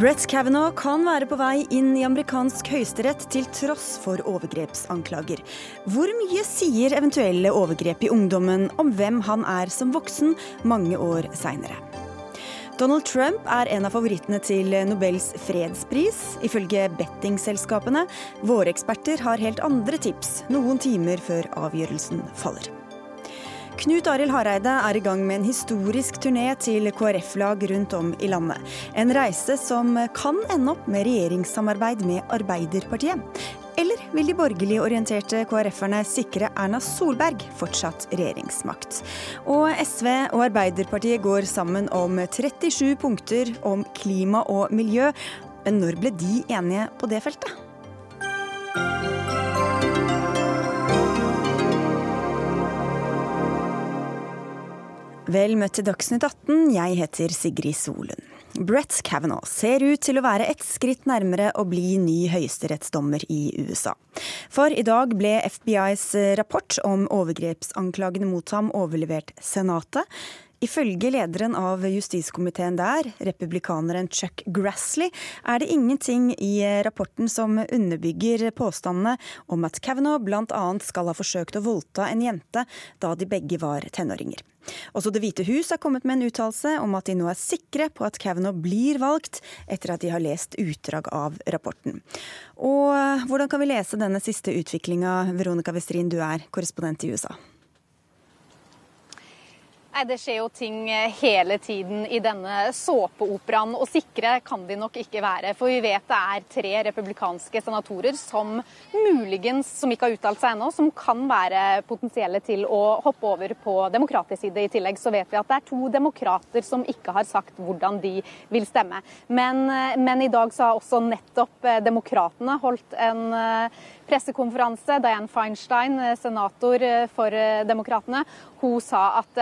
Brett Kavanaugh kan være på vei inn i amerikansk høyesterett til tross for overgrepsanklager. Hvor mye sier eventuelle overgrep i ungdommen om hvem han er som voksen mange år seinere? Donald Trump er en av favorittene til Nobels fredspris, ifølge bettingselskapene. Våre eksperter har helt andre tips noen timer før avgjørelsen faller. Knut Arild Hareide er i gang med en historisk turné til KrF-lag rundt om i landet. En reise som kan ende opp med regjeringssamarbeid med Arbeiderpartiet. Eller vil de borgerlig orienterte KrF-erne sikre Erna Solberg fortsatt regjeringsmakt? Og SV og Arbeiderpartiet går sammen om 37 punkter om klima og miljø. Men når ble de enige på det feltet? Vel møtt til Dagsnytt 18, jeg heter Sigrid Solund. Brett Kavanaugh ser ut til å være et skritt nærmere å bli ny høyesterettsdommer i USA. For i dag ble FBIs rapport om overgrepsanklagene mot ham overlevert Senatet. Ifølge lederen av justiskomiteen der, republikaneren Chuck Grassley, er det ingenting i rapporten som underbygger påstandene om at Kavanaugh bl.a. skal ha forsøkt å voldta en jente da de begge var tenåringer. Også Det hvite hus har kommet med en uttalelse om at de nå er sikre på at Kavanaugh blir valgt, etter at de har lest utdrag av rapporten. Og hvordan kan vi lese denne siste utviklinga, Veronica Westrin, du er korrespondent i USA? Nei, Det skjer jo ting eh, hele tiden i denne såpeoperaen, og sikre kan de nok ikke være. For vi vet det er tre republikanske senatorer som muligens, som ikke har uttalt seg ennå, som kan være potensielle til å hoppe over på demokratisk side. I tillegg så vet vi at det er to demokrater som ikke har sagt hvordan de vil stemme. Men, eh, men i dag så har også nettopp eh, demokratene holdt en pressekonferanse. Diane Feinstein, senator for demokratene, hun sa at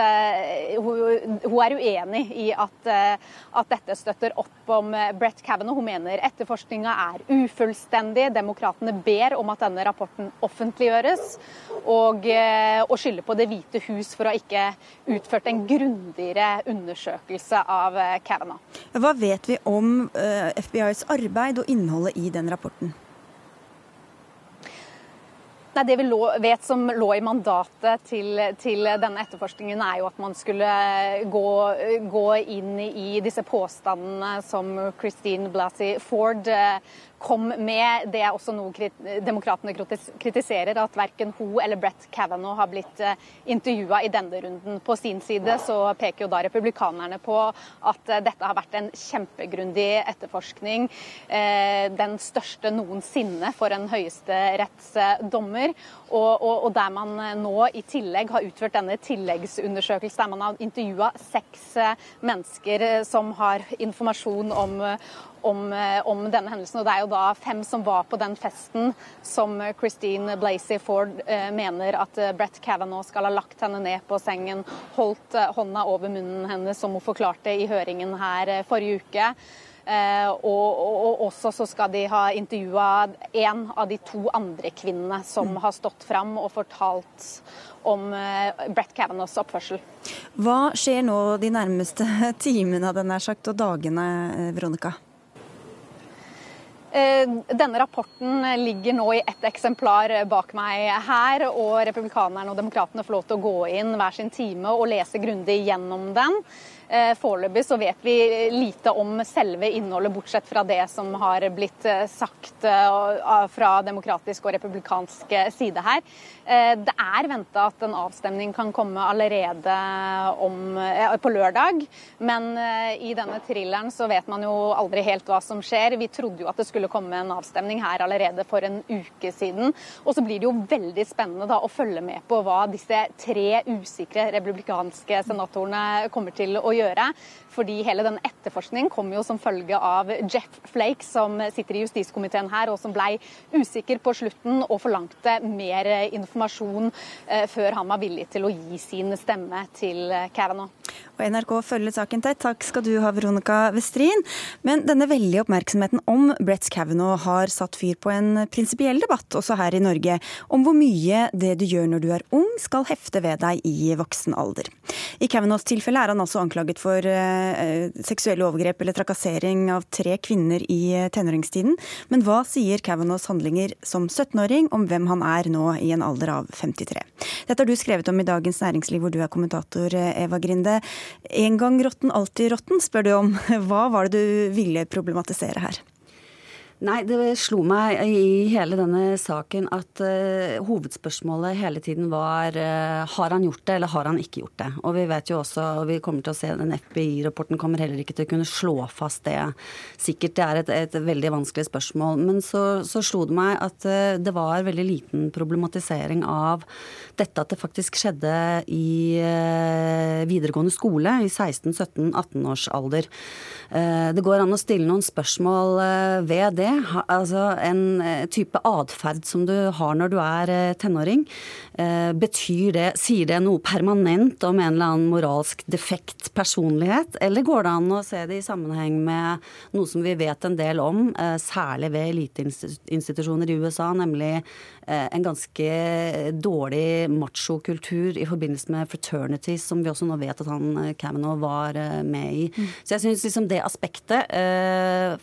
hun, hun, er uenig i at, at, dette støtter opp om Brett Kavanaugh. Hun mener etterforskninga er ufullstendig. Demokratene ber om at denne rapporten offentliggjøres. Og, og skylder på Det hvite hus for å ikke utført en grundigere undersøkelse av Kavanaugh. Hva vet vi om FBIs arbeid og innholdet i den rapporten? Nei, Det vi vet som lå i mandatet til, til, denne etterforskningen, er jo at man skulle gå, gå inn i disse påstandene som Christine Blasey Ford eh, kom med. Det også noe demokratene kritiserer, at verken hun eller Brett Kavanaugh har blitt eh, intervjua i denne runden. På sin side så peker jo da republikanerne på at eh, dette har vært en kjempegrundig etterforskning. Eh, den største noensinne for en høyesterettsdommer. Og, og, og der man nå i tillegg har utført denne tilleggsundersøkelsen, der man har intervjua seks mennesker som har informasjon om, om, eh, om, denne hendelsen. Og det er jo da fem som var på den festen som Christine Blasey Ford eh, mener at eh, Brett Kavanaugh skal ha lagt henne ned på sengen, holdt eh, hånda over munnen hennes, som hun forklarte i høringen her eh, forrige uke. Eh, og, og, og, også så skal de ha intervjua en av de to andre kvinnene som har stått fram og fortalt om Brett Kavanaughs oppførsel. Hva skjer nå de nærmeste timene av denne sagt, og dagene, Veronica? Eh, denne rapporten ligger nå i ett eksemplar bak meg her, og republikanerne og demokratene får lov til å gå inn hver sin time og lese grundig gjennom den. Eh, foreløpig så vet vi lite om selve innholdet, bortsett fra det som har blitt eh, sagt eh, fra demokratisk og republikansk side her. Det er venta at en avstemning kan komme allerede om, på lørdag. Men i denne thrilleren så vet man jo aldri helt hva som skjer. Vi trodde jo at det skulle komme en avstemning her allerede for en uke siden. Og så blir det jo veldig spennende da å følge med på hva disse tre usikre republikanske senatorene kommer til å gjøre gjøre. Fordi hele den etterforskningen kom jo som følge av Jeff Flake, som sitter i justiskomiteen her, og som blei usikker på slutten og forlangte mer informasjon eh, før han var villig til å gi sin stemme til Kavanaugh. Og NRK følger saken tett. Takk skal du ha, Veronica Westrin. Men denne veldige oppmerksomheten om Brett Kavanaugh har satt fyr på en prinsipiell debatt også her i Norge om hvor mye det du gjør når du er ung, skal hefte ved deg i voksen alder. I Kavanaughs tilfelle er han altså anklaget for uh, seksuelle overgrep eller trakassering av tre kvinner i tenåringstiden. Men hva sier Kavanaughs handlinger som 17-åring om hvem han er nå i en alder av 53? Dette har du skrevet om i Dagens Næringsliv, hvor du er kommentator, Eva Grinde. En gang rotten, alltid rotten, spør du om. Hva var det du ville problematisere her? Nei, det slo meg i hele denne saken at uh, hovedspørsmålet hele tiden var uh, har han gjort det, eller har han ikke gjort det? Og vi vet jo også, og vi kommer til å se den FBI-rapporten kommer heller ikke til å kunne slå fast det. Sikkert det er et, et veldig vanskelig spørsmål. Men så, så slo det meg at uh, det var veldig liten problematisering av dette at det faktisk skjedde i videregående skole i 16-17-18 års alder. det går an å stille noen spørsmål ved det altså en eh, type atferd som du har når du er eh, tenåring, eh, betyr det, sier det noe permanent om en eller annen moralsk defekt personlighet, eller går det an å se det i sammenheng med noe som vi vet en del om, særlig ved eliteinstitusjoner i USA, nemlig en ganske dårlig machokultur i forbindelse med fraternities, som vi også nå vet at han Camino var med i. Mm. Så jeg syns liksom det aspektet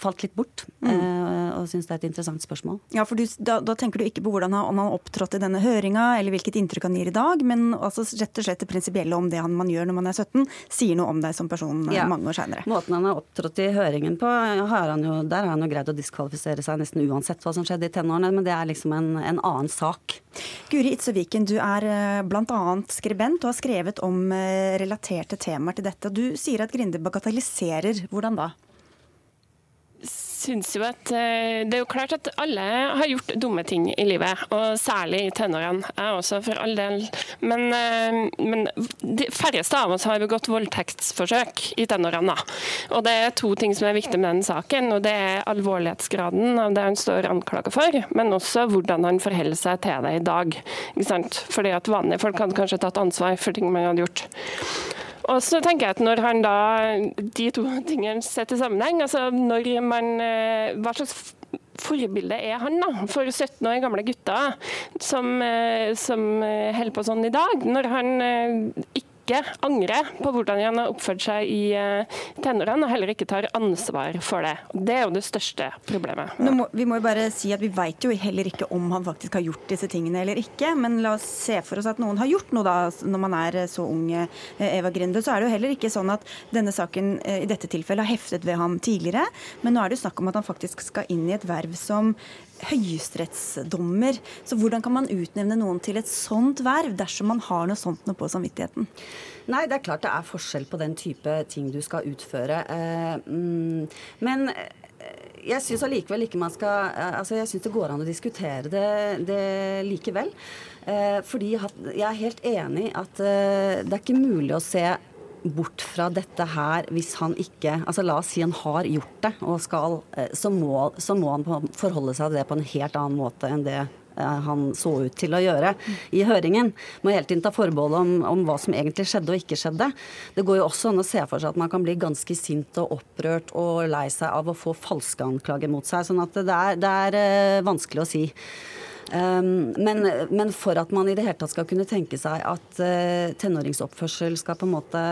falt litt bort. Mm og syns det er et interessant spørsmål. Ja, for du, da, da, tenker du ikke på hvordan han, om han opptrådte i denne høringa, eller hvilket inntrykk han gir i dag, men altså rett og slett det prinsipielle om det han, man gjør når man er 17, sier noe om deg som person eh, ja. mange år seinere. Måten han har opptrådt i høringen på, har han jo, der har han jo greid å diskvalifisere seg nesten uansett hva som skjedde i tenårene, men det er liksom en, en annen sak. Guri Itzøviken, du er eh, bl.a. skribent og har skrevet om eh, relaterte temaer til dette. Du sier at Grinde bagatelliserer. Hvordan da? Syns jo at eh, Det er jo klart at alle har gjort dumme ting i livet, og særlig i tenårene. Jeg også, for all del. Men, eh, men de færreste av oss har begått voldtektsforsøk i tenårene. Og det er to ting som er viktig med den saken, og det er alvorlighetsgraden av det han står anklaga for, men også hvordan han forholder seg til det i dag. Ikke sant? Fordi at vanlige folk hadde kanskje tatt ansvar for ting man hadde gjort. Og så tenker jeg at når han da, De to tingene setter sammenheng, altså når man, eh, hva slags forbilde er han da, for 17 år gamle gutter som, eh, som eh, holder på sånn i dag? Når han ikke ikke angrer på hvordan han har oppført seg i uh, tenårene, og heller ikke tar ansvar for det. Det er jo det største problemet. Må, vi må jo bare si at vi vet jo heller ikke om han faktisk har gjort disse tingene eller ikke. Men la oss se for oss at noen har gjort noe da, når man er så ung, eh, Eva Grinde. Så er det jo heller ikke sånn at denne saken eh, i dette tilfellet har heftet ved ham tidligere. Men nå er det jo snakk om at han faktisk skal inn i et verv som høyesterettsdommer. Så hvordan kan man utnevne noen til et sånt verv dersom man har noe sånt noe på samvittigheten? Nei, det er klart det er forskjell på den type ting du skal utføre. Eh, mm, men eh, jeg syns allikevel ikke man skal eh, altså Jeg syns det går an å diskutere det, det likevel. Fordi jeg er helt enig at det er ikke mulig å se bort fra dette her hvis han ikke altså La oss si han har gjort det, og skal, eh, så, må, så må han forholde seg til det på en helt annen måte enn det eh, han så ut til å gjøre i høringen. Må hele tiden ta forbehold om, om, hva som egentlig skjedde og ikke skjedde. Det går jo også an å se for seg at man kan bli ganske sint og opprørt og lei seg av å få falske anklager mot seg. sånn at det er, det er uh, vanskelig å si. Um, men, men, for at man i det hele tatt skal kunne tenke seg at uh, tenåringsoppførsel skal på en måte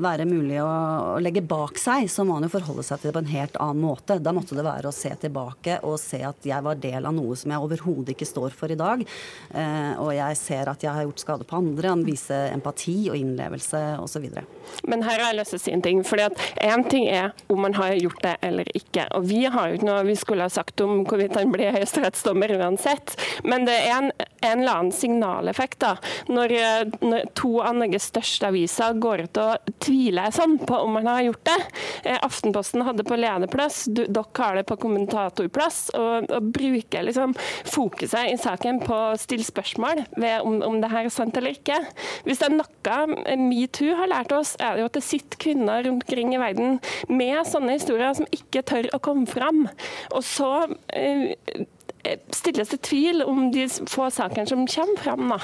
være mulig å, å, legge bak seg, så må man jo forholde seg til det på en helt annen måte. Da måtte det være å se tilbake og se at jeg var del av noe som jeg overhodet ikke står for i dag. Uh, og jeg ser at jeg har gjort skade på andre, han viser empati og innlevelse osv. Men her har jeg lyst til å si en ting. fordi at Én ting er om man har gjort det eller ikke. Og vi har jo ikke noe vi skulle ha sagt om hvorvidt han blir høyesterettsdommer uansett. Men det er en, en eller annen signaleffekt da, når, når, to av Norges største aviser går ut og tviler sånn på om man har gjort det. Eh, Aftenposten hadde på lederplass, du, dere har det på kommentatorplass, og, og bruker liksom fokuset i saken på å stille spørsmål ved om, om det her er sant eller ikke. Hvis det er noe metoo har lært oss, er det jo at det sitter kvinner rundt omkring i verden med sånne historier som ikke tør å komme fram. Og så eh, stilles det tvil om de få sakene som kommer fram. Da.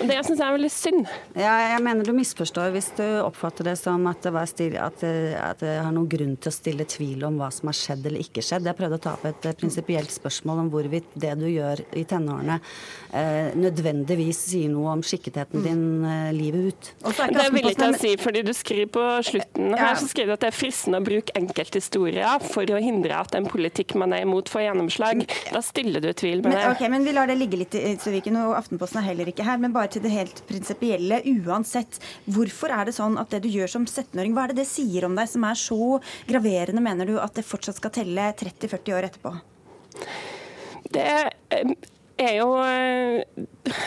Og Det syns jeg er veldig synd. Ja, jeg mener du misforstår hvis du oppfatter det som at det, stil, at, det, at det har noen grunn til å stille tvil om hva som har skjedd eller ikke skjedd. Jeg prøvde å ta opp et prinsipielt spørsmål om hvorvidt det du gjør i tenårene eh, nødvendigvis sier noe om skikketheten din eh, livet ut. Det er villig til å si, fordi du skriver på slutten her, så skriver du at det er fristende å bruke enkelthistorier for å hindre at en politikk man er imot, får gjennomslag. Da stiller du tvil med men, det. Okay, men vi lar det ligge litt Søviken, og Aftenposten er heller ikke her. Men bare til det helt prinsipielle. Uansett, hvorfor er det sånn at det du gjør som 17-åring, hva er det det sier om deg som er så graverende, mener du, at det fortsatt skal telle 30-40 år etterpå? Det er jo eh,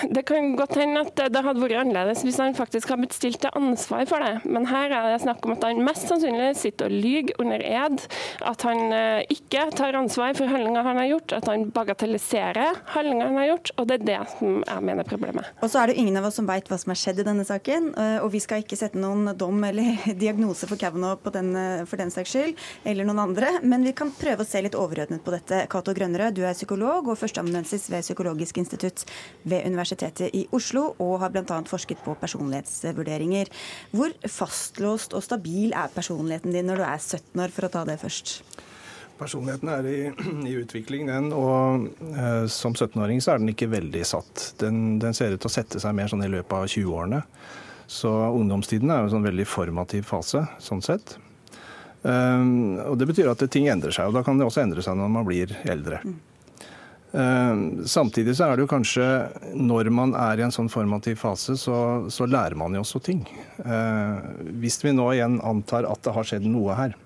Det kan godt hende at det hadde vært annerledes hvis han faktisk hadde blitt stilt til ansvar for det. Men her er det snakk om at han mest sannsynlig sitter og lyver under ed. At han eh, ikke tar ansvar for handlinger han har gjort. At han bagatelliserer handlinger han har gjort. Og det er det som jeg mener er problemet. Og så er det ingen av oss som veit hva som har skjedd i denne saken. Eh, og vi skal ikke sette noen dom eller diagnose for Kavanaugh for den saks skyld, eller noen andre. Men vi kan prøve å se litt overordnet på dette. Cato Grønnerød, du er psykolog og førsteamanuensis ved Psykologisk institutt ved Universitetet i Oslo og har bl.a. forsket på personlighetsvurderinger. Hvor fastlåst og stabil er personligheten din når du er 17 år, for å ta det først? Personligheten er i, i utvikling, den. Og eh, som 17-åring så er den ikke veldig satt. Den, den, ser ut til å sette seg mer sånn i løpet av 20-årene. Så ungdomstiden er jo en sånn veldig formativ fase, sånn sett. Um, og Det betyr at ting endrer seg, og da kan det også endre seg når man blir eldre. Mm. Eh, samtidig så er det jo kanskje når man er i en sånn formativ fase, så, så lærer man jo også ting. Eh, hvis vi nå igjen antar at det har skjedd noe her,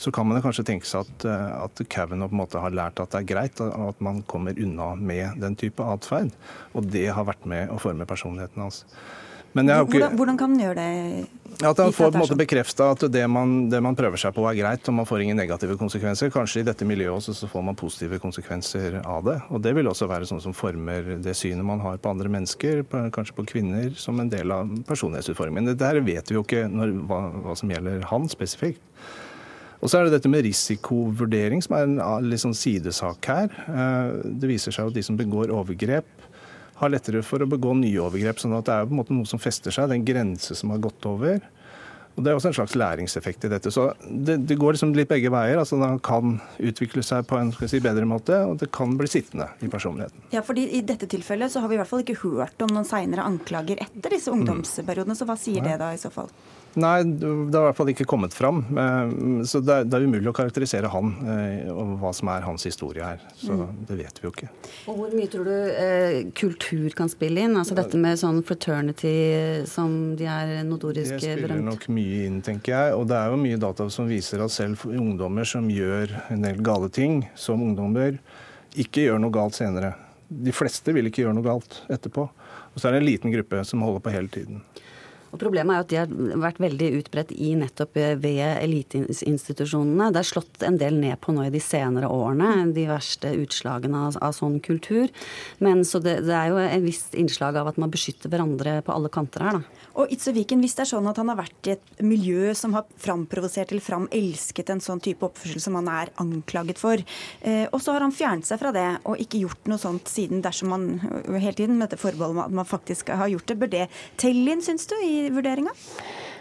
så kan man kanskje tenke seg at, eh, at Kavanaugh på en måte har lært at det er greit at man kommer unna med den type atferd. Og det har vært med å forme personligheten hans. Ikke... Hvordan, hvordan, kan han gjøre det? At han får på en måte bekrefta at det man, det man, prøver seg på er greit, og man får ingen negative konsekvenser. Kanskje i dette miljøet også så får man positive konsekvenser av det. Og det vil også være sånn som former det synet man har på andre mennesker, på, kanskje på kvinner, som en del av personlighetsutformingen. Det der vet vi jo ikke når, hva, hva som gjelder han spesifikt. Og så er det dette med risikovurdering, som er en litt sånn sidesak her. Eh, det viser seg at de som begår overgrep, har lettere for å begå nye overgrep. sånn at det er på en måte noe som fester seg, den grense som har gått over. Og Det er også en slags læringseffekt i dette. Så det, det går liksom litt begge veier. altså Det kan utvikle seg på en si, bedre måte, og det kan bli sittende i personligheten. Ja, fordi I dette tilfellet så har vi i hvert fall ikke hørt om noen seinere anklager etter disse ungdomsperiodene. Så hva sier Nei. det da i så fall? Nei, det har i hvert fall ikke kommet fram. Eh, så det er, umulig å karakterisere han eh, og hva som er hans historie her. Så mm. det vet vi jo ikke. Og Hvor mye tror du eh, kultur kan spille inn? Altså dette med sånn fraternity som de er notorisk berømt? Det spiller nok mye inn, tenker jeg. Og det er jo mye data som viser at selv ungdommer som gjør en del gale ting som ungdommer, ikke gjør noe galt senere. De fleste vil ikke gjøre noe galt etterpå. Og så er det en liten gruppe som holder på hele tiden. Og Problemet er jo at de har vært veldig utbredt i nettopp eh, ved eliteinstitusjonene. Det er slått en del ned på nå i de senere årene, de verste utslagene av, av sånn kultur. Men så det, det, er jo en visst innslag av at man beskytter hverandre på alle kanter her, da. Og Itzeviken, hvis det er sånn at han har vært i et miljø som har framprovosert eller framelsket en sånn type oppførsel som han er anklaget for, eh, og så har han fjernet seg fra det og ikke gjort noe sånt siden dersom man hele tiden med dette forbeholdet at man faktisk har gjort det, bør det telle inn, syns du, i vurderinga?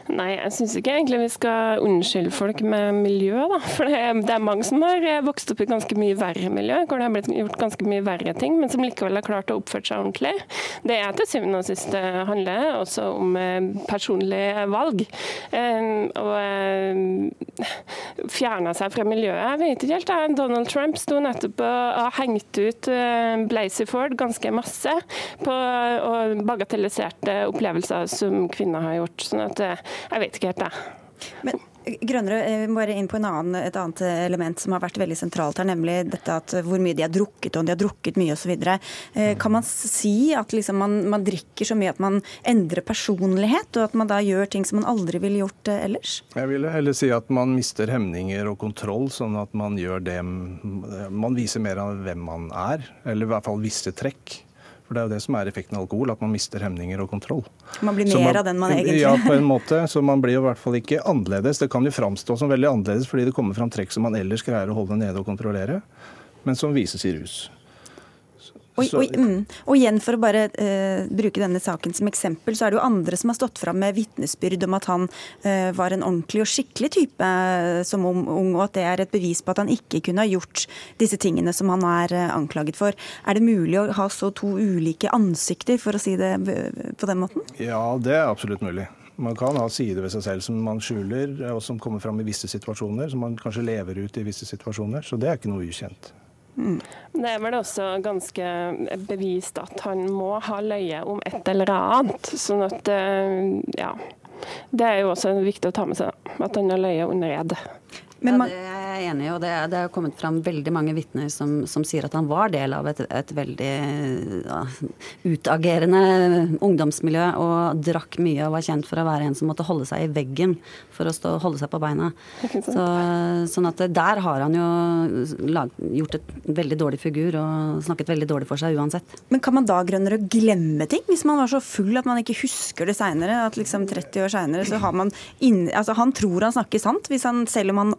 Nei, jeg syns ikke egentlig vi skal unnskylde folk med miljø, da. For det er, mange som har eh, vokst opp i ganske mye verre miljø, hvor det har blitt gjort ganske mye verre ting, men som likevel har klart å oppføre seg ordentlig. Det er til syvende og sist det handler også om eh, personlige valg. Og fjerne seg fra miljøet. Jeg vet ikke helt. Donald Trump sto nettopp og har hengt ut Blasey Ford ganske masse på, og bagatelliserte opplevelser som kvinner har gjort. sånn at jeg vet ikke helt, jeg. Men Grønnere, eh, bare inn på annen, et annet element som har vært veldig sentralt her, nemlig dette at hvor mye de har drukket, og om de har drukket mye osv. Eh, kan man si at liksom man, man, drikker så mye at man endrer personlighet, og at man da gjør ting som man aldri ville gjort eh, ellers? Jeg ville heller si at man mister hemninger og kontroll, sånn at man gjør det Man viser mer av hvem man er, eller i hvert fall visse trekk. For det er jo det som er effekten av alkohol, at man mister hemninger og kontroll. Man blir mer man, av den man egentlig Ja, på en måte. Så man blir jo i hvert fall ikke annerledes. Det kan jo framstå som veldig annerledes fordi det kommer fram trekk som man ellers greier å holde nede og kontrollere, men som vises i rus. Og, og, mm, og, igjen for å bare uh, bruke denne saken som eksempel, så er det jo andre som har stått fram med vitnesbyrd om at han uh, var en ordentlig og skikkelig type uh, som ung, og at det er et bevis på at han ikke kunne ha gjort disse tingene som han er anklaget for. Er det mulig å ha så to ulike ansikter, for å si det på den måten? Ja, det er absolutt mulig. Man kan ha sider ved seg selv som man skjuler, og som kommer fram i visse situasjoner, som man kanskje lever ut i visse situasjoner. Så det er ikke noe ukjent. Det er vel også ganske bevist at han må ha løye om et eller annet. sånn at, eh, ja. Det er jo også viktig å ta med seg, at han har løye under ed. Men man... ja, det er enig i. og Det, det har kommet fram veldig mange vitner som, som, sier at han var del av et, et veldig ja, utagerende ungdomsmiljø og drakk mye og var kjent for å være en som måtte holde seg i veggen for å stå, holde seg på beina. Så, sånn at der har han jo lag, gjort et veldig dårlig figur og snakket veldig dårlig for seg uansett. Men kan man da grønnere glemme ting? Hvis man var så full at man ikke husker det seinere? At liksom 30 år seinere så har man inn, altså Han tror han snakker sant, hvis han, selv om han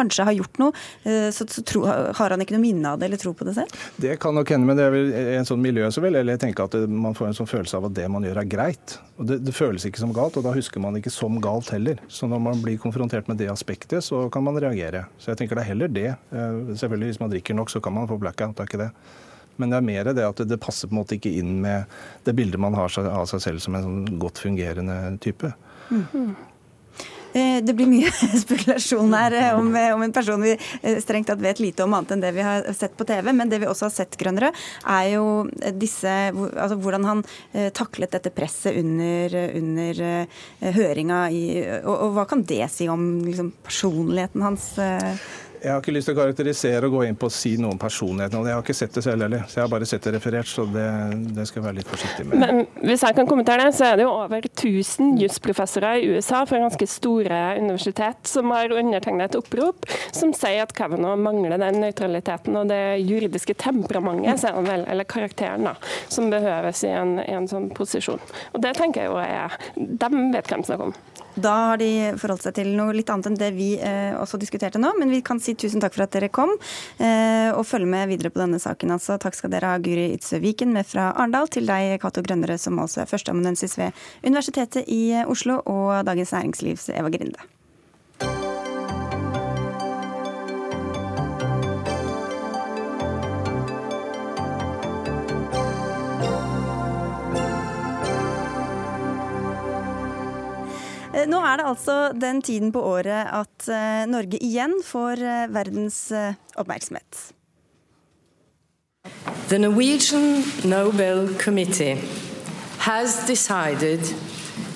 kanskje har gjort noe, eh, så, så tro, har han ikke noe minne av det eller tro på det selv? Det kan nok hende, men det er vel en sånn miljø som vil jeg tenke at man får en sånn følelse av at det man gjør er greit. Og det, det, føles ikke som galt, og da husker man ikke som galt heller. Så når man blir konfrontert med det aspektet, så kan man reagere. Så jeg tenker det er heller det. Eh, selvfølgelig hvis man drikker nok, så kan man få blackout, det er ikke det. Men det er mer det at det passer på en måte ikke inn med det bildet man har av seg selv som en sånn godt fungerende type. Mm -hmm. Eh, det blir mye spekulasjon her eh, om, eh, om, en person vi strengt tatt vet lite om annet enn det vi har sett på TV. Men det vi også har sett, Grønnere, er jo disse, altså hvordan han taklet dette presset under, under høringa. I, og, og, hva kan det si om liksom, personligheten hans? Jeg har ikke lyst til å karakterisere og gå inn på å si noe om personligheten. Jeg har ikke sett det selv heller, så jeg har bare sett det referert. Så det, det skal jeg være litt forsiktig med. Men hvis jeg kan kommentere det, så er det jo over 1000 jusprofessorer i USA fra ganske store universitet som har undertegnet et opprop som sier at Kavanaugh mangler den nøytraliteten og det juridiske temperamentet, vel, eller karakteren, da, som behøves i en, i en sånn posisjon. Og det tenker jeg jo er De vet hvem som snakker om. Da har de forholdt seg til noe litt annet enn det vi eh, også diskuterte nå. Men vi kan si tusen takk for at dere kom, eh, og følge med videre på denne saken. Altså, takk skal dere ha, Guri Itzøe Viken med fra Arendal, til deg, Cato Grønnere, som altså er førsteamanuensis ved Universitetet i Oslo, og Dagens Næringslivs Eva Grinde. Nå er det altså den tiden på året at eh, Norge igjen får eh, verdens oppmerksomhet. The Norwegian Nobel Committee has decided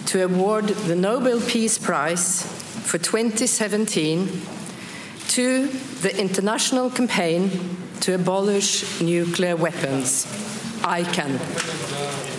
to award the Nobel Peace Prize for 2017 to the international campaign to abolish nuclear weapons, ICAN.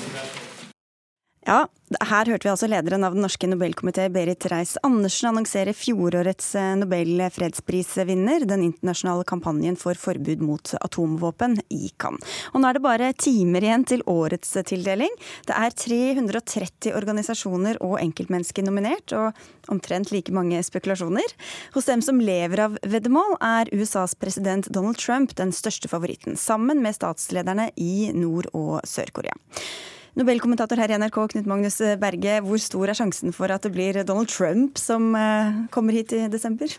Ja, her hørte vi altså lederen av den norske nobelkomité, Berit Reiss-Andersen, annonsere fjorårets eh, Nobel fredsprisvinner, den internasjonale kampanjen for forbud mot atomvåpen, ICAN. Og nå er det bare timer igjen til årets tildeling. Det er 330 organisasjoner og enkeltmennesker nominert, og omtrent like mange spekulasjoner. Hos dem som lever av veddemål, er USAs president Donald Trump den største favoritten, sammen med statslederne i Nord- og Sør-Korea. Nobelkommentator her i NRK, Knut Magnus Berge. Hvor stor er sjansen for at det blir Donald Trump som eh, kommer hit i desember?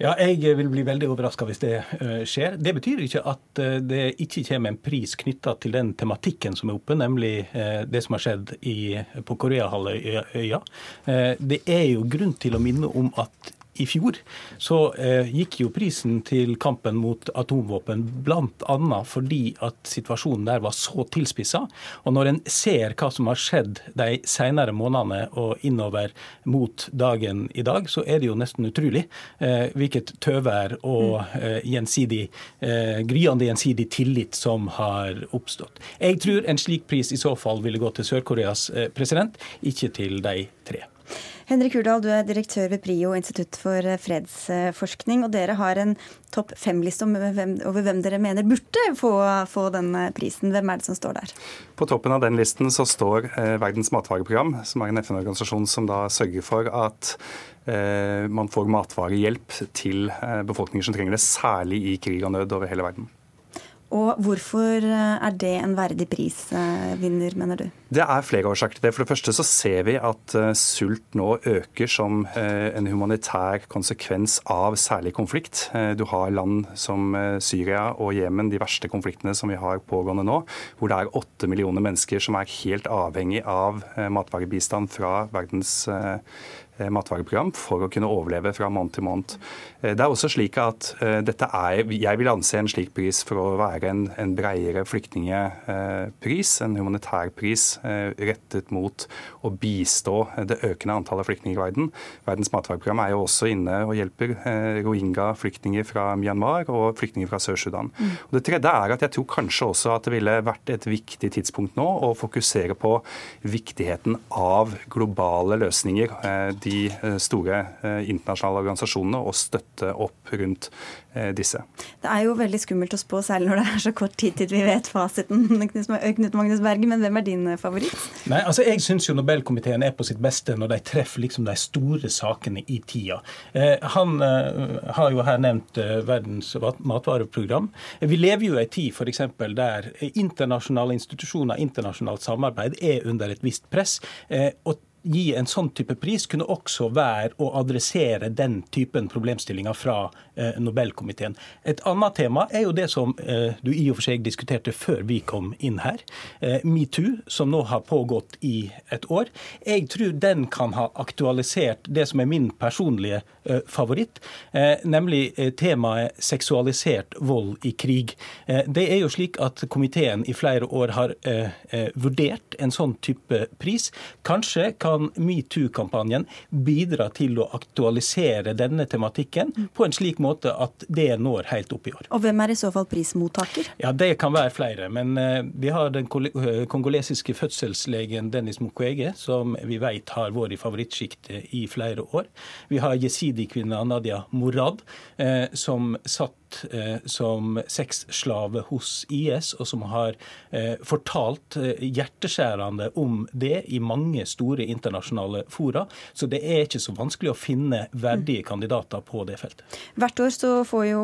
Ja, Jeg vil bli veldig overraska hvis det uh, skjer. Det betyr ikke at det ikke kommer en pris knytta til den tematikken som er oppe, nemlig det som har skjedd i, på Koreahalvøya. det er jo grunn til å minne om at i fjor, så eh, gikk jo prisen til kampen mot atomvåpen bl.a. fordi at situasjonen der var så tilspissa. Og når en ser hva som har skjedd de senere månedene og innover mot dagen i dag, så er det jo nesten utrolig eh, hvilket tøvær og eh, gjensidig, eh, gryende gjensidig tillit som har oppstått. Jeg tror en slik pris i så fall ville gå til Sør-Koreas eh, president, ikke til de tre. Henrik Hurdal, du er direktør ved PRIO, Institutt for fredsforskning. og Dere har en topp fem-liste over hvem dere mener burde få, få denne prisen. Hvem er det som står der? På toppen av den listen så står eh, Verdens matvareprogram, som er en FN-organisasjon som da sørger for at eh, man får matvarehjelp til eh, befolkninger som trenger det, særlig i krig og nød over hele verden. Og hvorfor er det en verdig prisvinner, mener du? Det er flere årsaker til det. For det første så ser vi at sult nå øker som en humanitær konsekvens av særlig konflikt. Du har land som Syria og Jemen, de verste konfliktene som vi har pågående nå, hvor det er åtte millioner mennesker som er helt avhengig av matvarebistand fra verdens Eh, matvareprogram for å kunne overleve fra måned til måned. Eh, det er også slik at eh, dette er, Jeg vil anse en slik pris for å være en, en bredere flyktningpris, en humanitær pris rettet mot å bistå det økende antallet flyktninger i verden. Verdens matvareprogram er jo også inne og hjelper rohingya-flyktninger fra Myanmar og flyktninger fra Sør-Sudan. Mm. Det tredje er at jeg tror kanskje også at det ville vært et viktig tidspunkt nå å fokusere på viktigheten av globale løsninger de eh, store eh, internasjonale organisasjonene og støtte opp rundt eh, disse. Det er jo veldig skummelt å spå, særlig når det er så kort tid til vi vet fasiten. Knut Magnus Berge, men hvem er din favoritt? Nei, altså Jeg syns Nobelkomiteen er på sitt beste når de treffer liksom de store sakene i tida. han har jo her nevnt Verdens matvareprogram. Vi lever jo i ei tid f.eks. der internasjonale institusjoner, internasjonalt samarbeid, er under et visst press. og gi en sånn type pris kunne også være å adressere den typen problemstillinger fra eh, Nobelkomiteen. Et annet tema er jo det som eh, du i og for seg diskuterte før vi kom inn her. Eh, Metoo, som nå har pågått i et år. Jeg tror den kan ha aktualisert det som er min personlige favoritt, eh, nemlig eh, temaet seksualisert vold i krig. det er jo slik at komiteen i flere år har vurdert en sånn type pris. Kanskje kan metoo-kampanjen bidra til å aktualisere denne tematikken på en slik måte at det når helt opp i år. Og hvem er i så fall prismottaker? Ja, Det kan være flere. Men vi har den eh, kongolesiske fødselslegen Dennis Mukwege, som vi vet har vært i favorittsjiktet i flere år. Vi har jesidi-kvinna Nadia Morad, uh, som satt eh, som sexslave hos IS, og som har eh, fortalt eh, hjerteskjærende om det i mange store internasjonale fora. Så det er ikke så vanskelig å finne verdige mm. kandidater på det feltet. Hvert år så får jo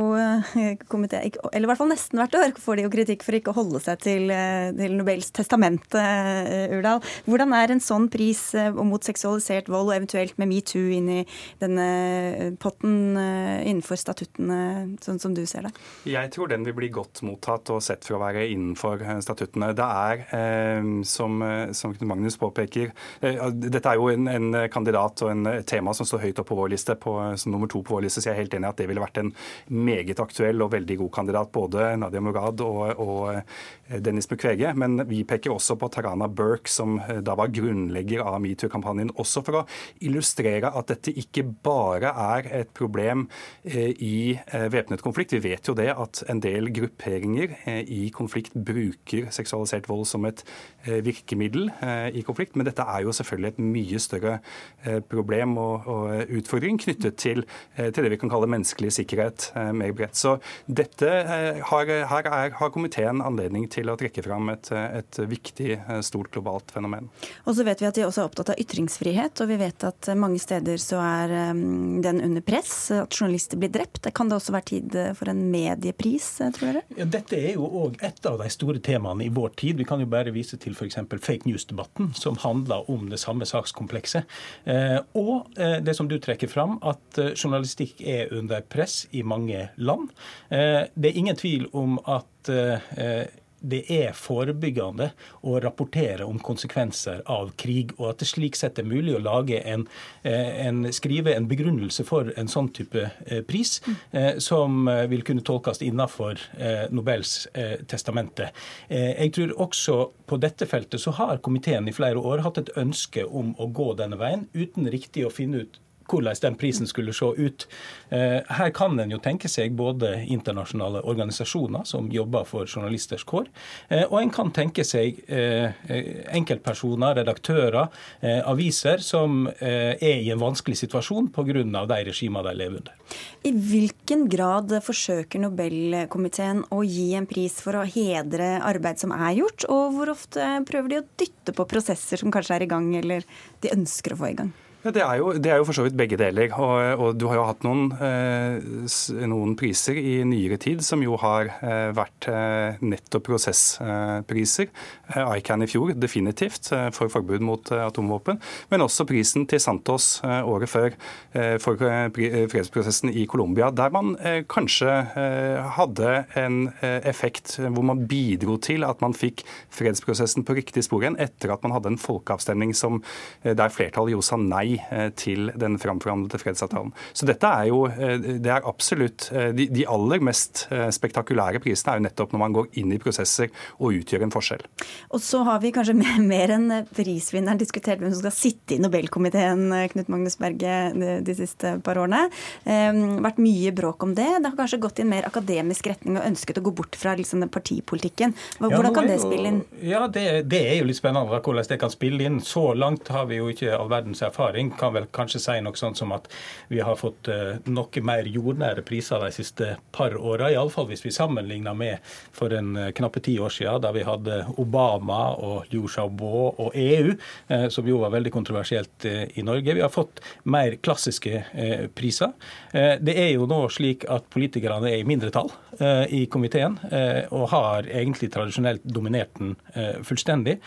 komité, eller i hvert fall nesten hvert år, får de jo kritikk for ikke å holde seg til, til Nobels testament, Urdal. Hvordan er en sånn pris mot seksualisert vold, og eventuelt med metoo inn i denne potten innenfor statuttene, sånn som du ser det? Jeg tror den vil bli godt mottatt og sett for å være innenfor eh, statuttene. Det er, eh, som, eh, som Magnus påpeker, dette er jo en, en, kandidat og en tema som står høyt opp på vår liste, på, som nummer to på vår liste, så jeg er helt enig i at det ville vært en meget aktuell og veldig god kandidat. Både Nadia Murad og, og Dennis Mukwege. Men vi peker også på Tarana Burke, som da var grunnlegger av metoo-kampanjen. Også for å illustrere at dette ikke bare er et problem i væpnet konflikt konflikt. Vi vet jo det at en del grupperinger eh, i konflikt bruker seksualisert vold som et eh, virkemiddel eh, i konflikt, men dette er jo selvfølgelig et mye større problem og, utfordring knyttet til, det vi kan kalle menneskelig sikkerhet mer bredt. Så dette har, her er, har komiteen anledning til å trekke fram et, et viktig, stort globalt fenomen. Og så vet vi at de også er opptatt av ytringsfrihet, og vi vet at mange steder så er den under press, at journalister blir drept. Det kan det også være tid for en mediepris, tror dere? Ja, dette er jo òg et av de store temaene i vår tid. Vi kan jo bare vise til f.eks. fake news-debatten, som handler om det samme sakskomplekset. Eh, og eh, det som du trekker fram, at eh, journalistikk er under press i mange land. Det er ingen tvil om at det er forebyggende å rapportere om konsekvenser av krig, og at det slik sett er mulig å lage en, eh, en skrive en begrunnelse for en sånn type eh, pris, eh, som vil kunne tolkes innenfor Nobels testamente. Jeg tror også på dette feltet så har komiteen i flere år hatt et ønske om å gå denne veien, uten riktig å finne ut hvordan den prisen skulle se ut. Eh, her kan en jo tenke seg både internasjonale organisasjoner som jobber for journalisters kår, eh, og en kan tenke seg eh, enkeltpersoner, redaktører, aviser som er i en vanskelig situasjon pga. de regimene de lever under. I hvilken grad forsøker Nobelkomiteen å gi en pris for å hedre arbeid som er gjort, og hvor ofte prøver de å dytte på prosesser som kanskje er i gang, eller de ønsker å få i gang? Det, er jo, det, er jo, for så vidt begge deler. Og, og du har jo hatt noen, eh, noen, priser i nyere tid som jo har eh, vært eh, nettopp prosesspriser. Eh, ICAN i fjor definitivt eh, for forbud mot eh, atomvåpen. Men også prisen til Santos året før for fredsprosessen i Colombia, der man kanskje hadde en effekt hvor man bidro til at man fikk fredsprosessen på riktig spor igjen, etter at man hadde en folkeavstemning som, der flertallet jo sa nei Eh, til den framforhandlede fredsavtalen. Så dette er jo eh, det er absolutt eh, de, de, aller mest spektakulære prisene er jo nettopp når man går inn i prosesser og utgjør en forskjell. Og så har vi kanskje mer enn prisvinneren diskutert hvem som skal sitte i Nobelkomiteen, Knut Magnus Berge, de, de siste par årene. Um, vært mye bråk om det. Det har kanskje gått i en mer akademisk retning og ønsket å gå bort fra liksom, den partipolitikken. Hvordan ja, kan det spille inn? Ja, det, det, er jo litt spennende hvordan det kan spille inn. Så langt har vi jo ikke all verdens erfaring regjering kan vel kanskje si noe sånt som at vi har fått uh, noe mer jordnære priser de siste par åra. Iallfall hvis vi sammenligner med for en uh, knappe ti år siden, da vi hadde Obama og Liu Xiaobo og EU, uh, som jo var veldig kontroversielt i Norge. Vi har fått mer klassiske priser. det er jo nå slik at politikerne er i mindretall i komiteen, og har egentlig tradisjonelt dominert den fullstendig.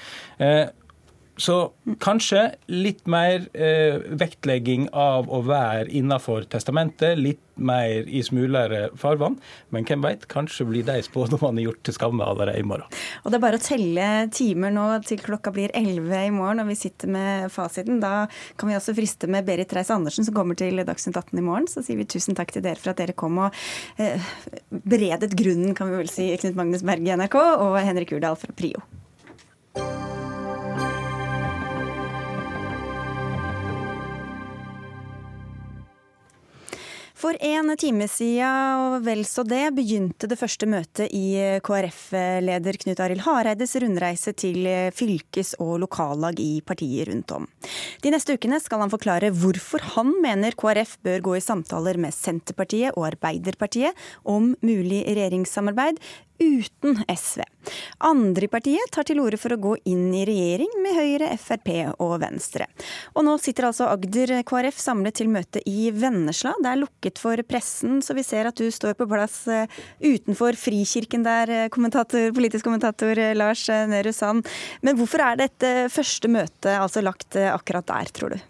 Så kanskje litt mer eh, vektlegging av å være innafor testamentet, litt mer i smulere farvann. Men hvem veit, kanskje blir de spådommene gjort til skamme allerede i morgen. Og det er bare å telle timer nå til klokka blir 11 i morgen og vi sitter med fasiten. Da kan vi også friste med Berit Reiss-Andersen som kommer til Dagsnytt 18 i morgen. Så sier vi tusen takk til dere for at dere kom og eh, beredet grunnen, kan vi vel si, Knut Magnus Berg i NRK og Henrik Urdal fra Prio. For en time siden og vel så det begynte det første møtet i KrF-leder Knut Arild Hareides rundreise til fylkes- og lokallag i partiet rundt om. De neste ukene skal han forklare hvorfor han mener KrF bør gå i samtaler med Senterpartiet og Arbeiderpartiet om mulig regjeringssamarbeid, uten SV. Andre i partiet tar til orde for å gå inn i regjering med Høyre, Frp og Venstre. Og nå sitter altså Agder KrF samlet til møte i Vennesla. Det er lukket for pressen, så vi ser at du står på plass eh, utenfor Frikirken der, eh, kommentator, politisk kommentator eh, Lars Nehru Sand. Men hvorfor er dette første møtet altså lagt akkurat der, tror du?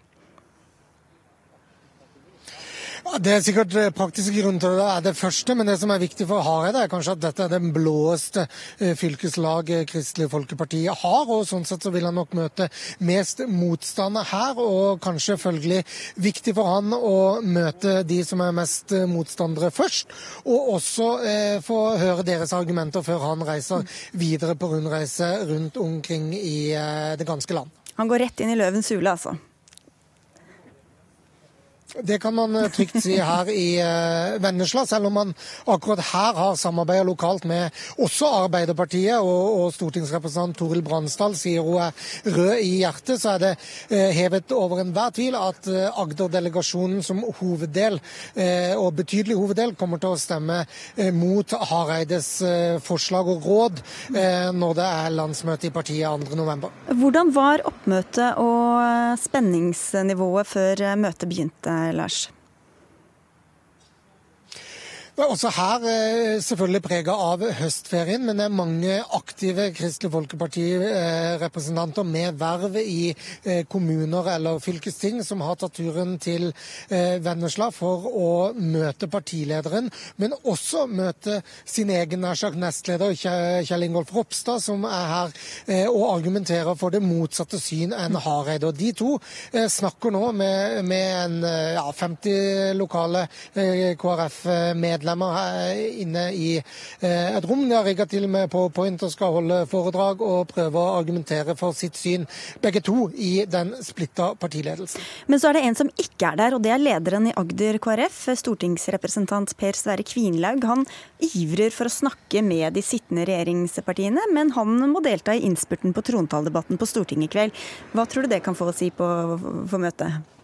Det er sikkert eh, praktiske grunner til det er det første, men det som er viktig for Hareide, er kanskje at dette er den blåeste fylkeslag fylkeslaget Kristelig Folkeparti har. og Sånn sett så vil han nok møte mest motstander her, og kanskje følgelig viktig for han å møte de som er mest eh, motstandere først. Og også eh, få høre deres argumenter før han reiser videre på rundreise rundt omkring i eh, det ganske land. Han går rett inn i løvens hule, altså? Det kan man eh, trygt si her i uh, Vennesla, selv om man akkurat her har samarbeida lokalt med også Arbeiderpartiet. Og, og stortingsrepresentant Toril Bransdal sier hun er rød i hjertet. Så er det uh, hevet over enhver tvil at Agder-delegasjonen som hoveddel, og betydelig hoveddel, kommer til å stemme mot Hareides forslag og råd når det er landsmøte i partiet 2.11. Hvordan var oppmøtet og spenningsnivået før møtet begynte? ellers. Lars? Også her eh, selvfølgelig prega av høstferien, men det er mange aktive Kristelig Folkeparti-representanter med verv i eh, kommuner eller fylkesting som har tatt turen til eh, Vennesla for å møte partilederen, men også møte sin egen nær nestleder Kjell Ingolf Ropstad, som er her og argumenterer for det motsatte syn enn Hareide. Og De to snakker nå med, med en ja, 50 lokale KrF-medlemmer medlemmer inne i eh, et rom. De har rigga til med PowerPoint og skal holde foredrag og prøve å argumentere for sitt syn, begge to i den splitta partiledelsen. Men så er det en som ikke er der, og det er lederen i Agder KrF, stortingsrepresentant Per Sverre Kvinlaug. Han ivrer for å snakke med de sittende regjeringspartiene, men han må delta i innspurten på trontaledebatten på Stortinget i kveld. Hva tror du det kan få å si på, på møtet?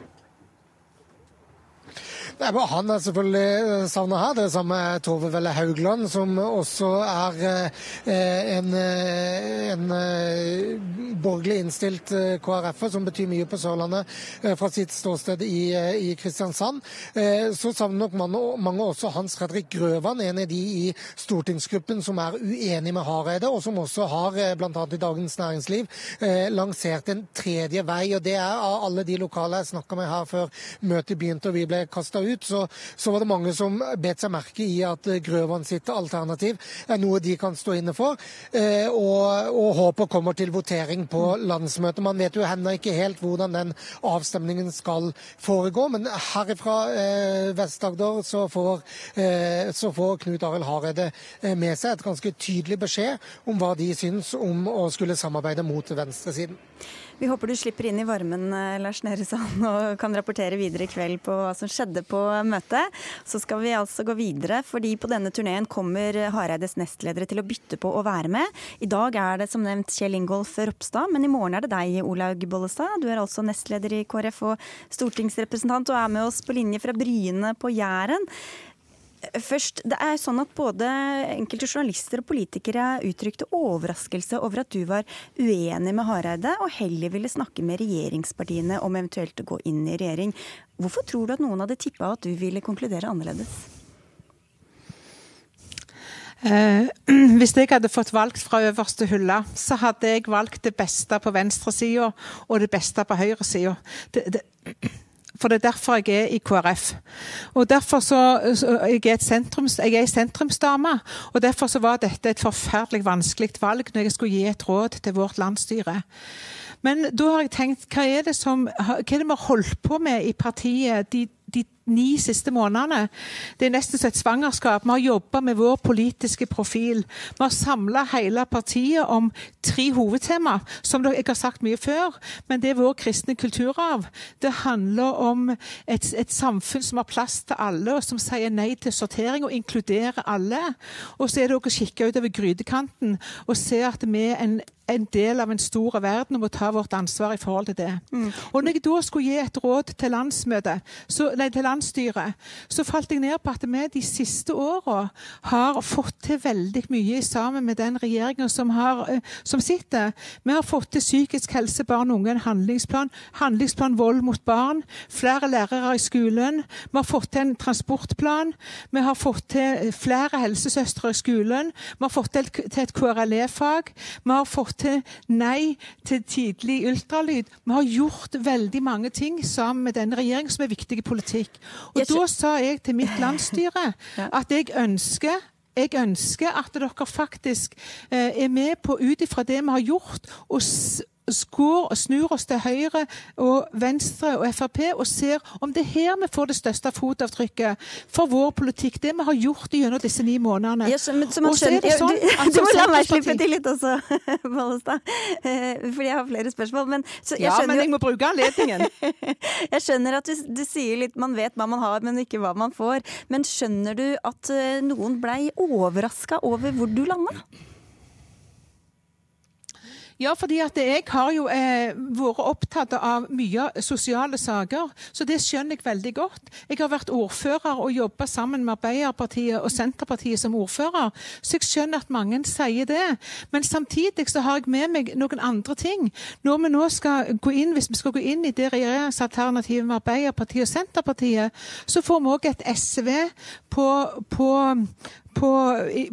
Han er selvfølgelig savner her. Det samme er Tove Velle Haugland, som også er en, en borgerlig innstilt KrF-er, som betyr mye på Sørlandet fra sitt ståsted i, i Kristiansand. Så savner nok mange, mange også Hans Fredrik Grøvan, en av de i stortingsgruppen som er uenig med Hareide, og som også har, bl.a. i Dagens Næringsliv, lansert en tredje vei. og Det er av alle de lokale jeg snakka med her før møtet begynte og vi ble kasta ut, så, så, var det mange som bet seg merke i at Grøvan sitt alternativ er noe de kan stå inne for, eh, og, og håper kommer til votering på landsmøtet. Man vet jo ennå ikke helt hvordan den avstemningen skal foregå, men herifra eh, Vest-Agder så, eh, så, får Knut Arild Hareide eh, med seg et ganske tydelig beskjed om hva de syns om å skulle samarbeide mot venstresiden. Vi håper du slipper inn i varmen, eh, Lars Nehru Sand, og kan rapportere videre i kveld på hva som skjedde på møtet. Så skal vi altså gå videre, fordi på denne turneen kommer Hareides nestledere til å bytte på å være med. I dag er det som nevnt Kjell Ingolf Ropstad, men i morgen er det deg, Olaug Bollestad. Du er altså nestleder i KrF og stortingsrepresentant, og er med oss på linje fra Bryne på Jæren. Først, det er sånn at Både enkelte journalister og politikere uttrykte overraskelse over at du var uenig med Hareide, og heller ville snakke med regjeringspartiene om eventuelt å gå inn i regjering. Hvorfor tror du at noen hadde tippa at du ville konkludere annerledes? Eh, hvis jeg hadde fått valgt fra øverste hylle, så hadde jeg valgt det beste på venstresida og det beste på høyresida. For det er derfor jeg er i KrF. Og derfor så, så jeg er, sentrums, jeg er sentrumsdame, og derfor så var dette et forferdelig vanskelig valg når jeg skulle gi et råd til vårt landsstyre. Men da har jeg tenkt, hva er det, som, hva er det vi har holdt på med i partiet de de ni siste månedene. Det er nesten som et svangerskap. Vi har jobba med vår politiske profil. Vi har samla hele partiet om tre hovedtema, som jeg har sagt mye før. Men det er vår kristne kulturarv. Det handler om et, et samfunn som har plass til alle, og som sier nei til sortering og inkluderer alle. Og så er det også å kikke utover grytekanten og se at vi er en en del av en stor verden og må ta vårt ansvar i forhold til det. Mm. Og når jeg da skulle gi et råd til landsmøtet, så, nei, til landsstyret, så falt jeg ned på at vi de siste åra har fått til veldig mye sammen med den regjeringa som, eh, som, sitter. Vi har fått til psykisk helse, barn og unge, en handlingsplan. Handlingsplan vold mot barn. Flere lærere i skolen. Vi har fått til en transportplan. Vi har fått til flere helsesøstre i skolen. Vi har fått til, til et KRLE-fag. Vi har fått til nei til tidlig ultralyd. Vi har gjort veldig mange ting sammen med denne regjeringen som er viktig i politikk. Og Da sa jeg til mitt landsstyre at jeg ønsker jeg ønsker at dere faktisk eh, er med på ut ifra det vi har gjort, og skår snur oss til høyre og venstre og Frp og ser om det er her vi får det største fotavtrykket for vår politikk. Det vi har gjort gjennom disse ni månedene. Ja, så, så og så er det sånn du, du må la meg slippe til litt også, Bollestad. Eh, fordi jeg har flere spørsmål. Men, ja, men jeg må bruke anledningen. jeg skjønner at du, du, sier litt man vet hva man har, men ikke hva man får. Men skjønner du at eh, noen blei overraska over hvor du landa? Ja, fordi at jeg har jo eh, vært opptatt av mye sosiale saker, så det skjønner jeg veldig godt. Jeg har vært ordfører og jobba sammen med Arbeiderpartiet og Senterpartiet som ordfører, så jeg skjønner at mange sier det. Men samtidig så har jeg med meg noen andre ting. Når vi nå skal gå inn, Hvis vi skal gå inn i det regjeringsalternativet med Arbeiderpartiet og Senterpartiet, så får vi òg et SV på, på på,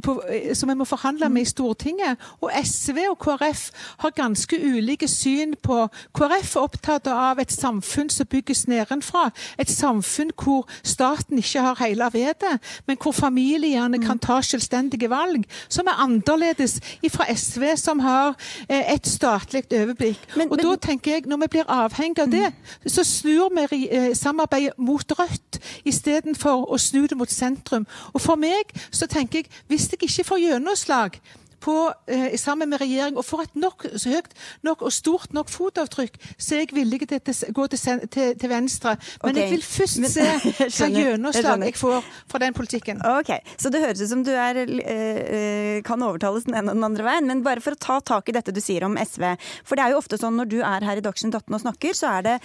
på, som vi må forhandle med i Stortinget. Og SV og KrF har ganske ulike syn på KrF er opptatt av et samfunn som bygges nedenfra. Et samfunn hvor staten ikke har hele vedet, men hvor familiene kan ta selvstendige valg. Som er annerledes fra SV, som har eh, et statlig overblikk. Men, og da tenker jeg, Når vi blir avhengig av det, så snur vi eh, samarbeidet mot Rødt istedenfor å snu det mot sentrum. Og For meg så tenker jeg hvis jeg ikke får gjennomslag på, eh, sammen med regjering og får et nok, så høyt nok og stort nok fotavtrykk, så er jeg villig til å gå til, til, til Venstre. Men okay. jeg vil først se hva gjennomslag jeg får fra den politikken. Ok, Så det høres ut som du er, eh, kan overtales den ene og den andre veien. Men bare for å ta tak i dette du sier om SV. For det er jo ofte sånn når du er her i Dagsnytt 18 og snakker, så er det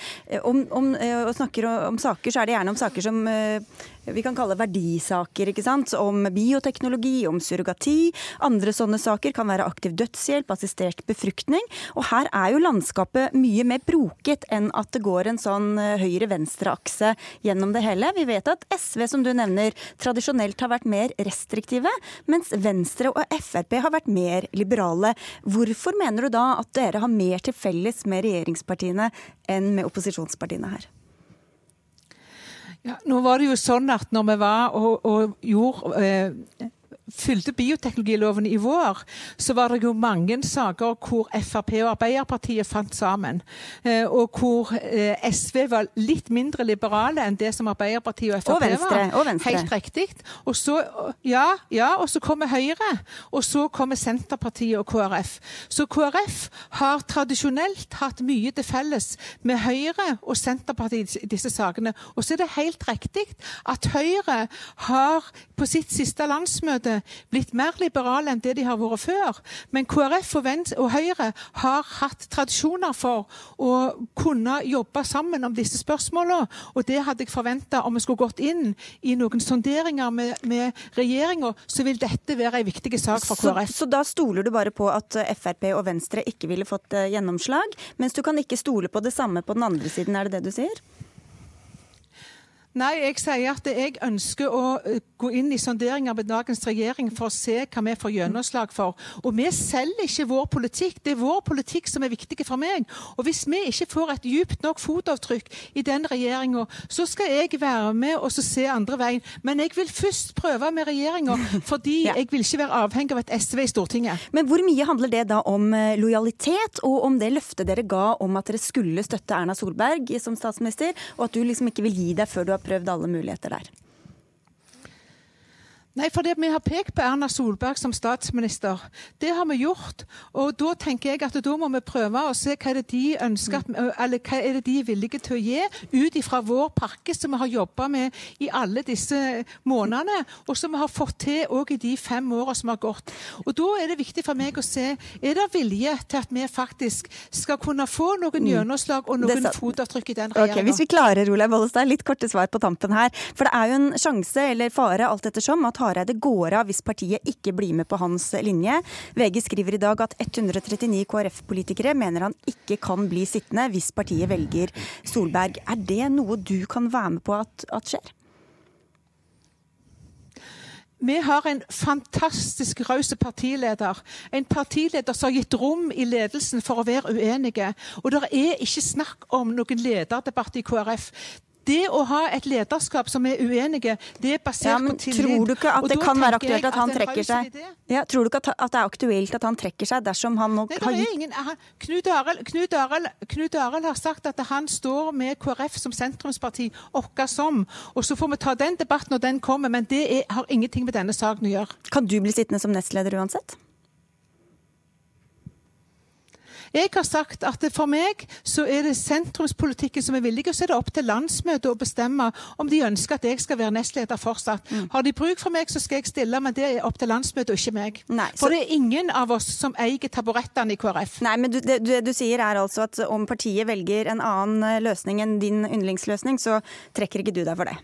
om, om, og snakker om saker, så er det gjerne om saker som vi kan kalle verdisaker, ikke sant. Om bioteknologi, om surrogati. Andre sånne saker kan være aktiv dødshjelp, assistert befruktning. Og her er jo landskapet mye mer broket enn at det går en sånn eh, høyre-venstre-akse gjennom det hele. Vi vet at SV, som du nevner, tradisjonelt har vært mer restriktive, mens Venstre og Frp har vært mer liberale. Hvorfor mener du da at dere har mer til felles med regjeringspartiene enn med opposisjonspartiene her? Ja, nå var det jo sånn at når vi var og, og gjorde eh, fylte bioteknologiloven i vår, så var det jo mange saker hvor Frp og Arbeiderpartiet fant sammen. Eh, og hvor eh, SV var litt mindre liberale enn det som Arbeiderpartiet og Frp og venstre, var. Og venstre. Helt riktig. Og så, ja, ja, og så kommer Høyre. Og så kommer Senterpartiet og KrF. Så KrF har tradisjonelt hatt mye til felles med Høyre og Senterpartiet i disse sakene. Og så er det helt riktig at Høyre har på sitt siste landsmøte blitt mer liberale enn det de har vært før. Men KrF og, Venstre, og Høyre har hatt tradisjoner for å kunne jobbe sammen om disse spørsmålene. Og det hadde jeg forventa om vi skulle gått inn i noen sonderinger med, med regjeringa, så vil dette være en viktig sak for KrF. Så, så da stoler du bare på at Frp og Venstre ikke ville fått eh, gjennomslag, mens du kan ikke stole på det samme på den andre siden, er det det du sier? Nei, jeg sier at jeg ønsker å eh, gå inn i sonderinger med dagens regjering for å se hva vi får gjennomslag for. Og vi selger ikke vår politikk. Det er vår politikk som er viktig for meg. Og hvis vi ikke får et djupt nok fotavtrykk i den regjeringa, så skal jeg være med og se andre veien. Men jeg vil først prøve med regjeringa, fordi ja. jeg vil ikke være avhengig av et SV i Stortinget. Men hvor mye handler det da om eh, lojalitet, og om det løftet dere ga om at dere skulle støtte Erna Solberg som statsminister, og at du liksom ikke vil gi deg før du har prøvd alle muligheter der? Nei, fordi vi har pekt på Erna Solberg som statsminister. Det har vi gjort. Og da tenker jeg at da må vi prøve å se hva er det de ønsker, eller hva er det de er villige til å gi, ut ifra vår pakke som vi har jobba med i alle disse månedene, og som vi har fått til òg i de fem åra som har gått. Og da er det viktig for meg å se er det vilje til at vi faktisk skal kunne få noen mm. gjennomslag og noen fotavtrykk i den regjeringa. Okay, hvis vi klarer, Olaug Bollestad, litt korte svar på tampen her. For det er jo en sjanse, eller fare, alt ettersom, at Hareide går av hvis partiet ikke blir med på hans linje. VG skriver i dag at 139 KrF-politikere mener han ikke kan bli sittende hvis partiet velger Solberg. Er det noe du kan være med på at, at skjer? Vi har en fantastisk raus partileder. En partileder som har gitt rom i ledelsen for å være uenige. Og det er ikke snakk om noen lederdebatt i KrF. Det å ha et lederskap som er uenige, det er basert ja, på tillit. Tror du ikke at det kan være aktuelt at han trekker seg? Ja, tror du ikke at, det er aktuelt at han trekker seg dersom han nok har gitt ingen, Knut, Arild, Knut, Knut Arild har sagt at han står med KrF som sentrumsparti, åkka som. Og så får vi ta den debatten når den kommer, men det er, har ingenting med denne saken å gjøre. Kan du bli sittende som nestleder uansett? Jeg har sagt at for meg så er det sentrumspolitikken som er villig, og så er det opp til landsmøtet å bestemme om de ønsker at jeg skal være nestleder fortsatt. Mm. Har de bruk for meg, så skal jeg stille, men det er opp til landsmøtet og ikke meg. Nei, så... For det er ingen av oss som eier taburettene i KrF. Nei, men du, det du, du, sier er altså at om partiet velger en annen løsning enn din yndlingsløsning, så trekker ikke du deg for det?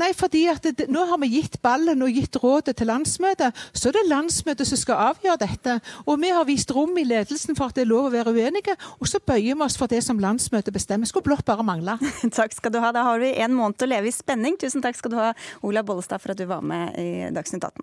Nei, fordi det, nå har vi gitt ballen og gitt rådet til landsmøtet. Så er det landsmøtet som skal avgjøre dette. Og vi har vist rom i ledelsen for at det er lov å være uenige. Og så bøyer vi oss for det som landsmøtet bestemmer. Skulle blått bare mangle. takk skal du ha. Da har vi en måned å leve i spenning. Tusen takk skal du ha, Ola Bollestad, for at du var med i Dagsnytt 18.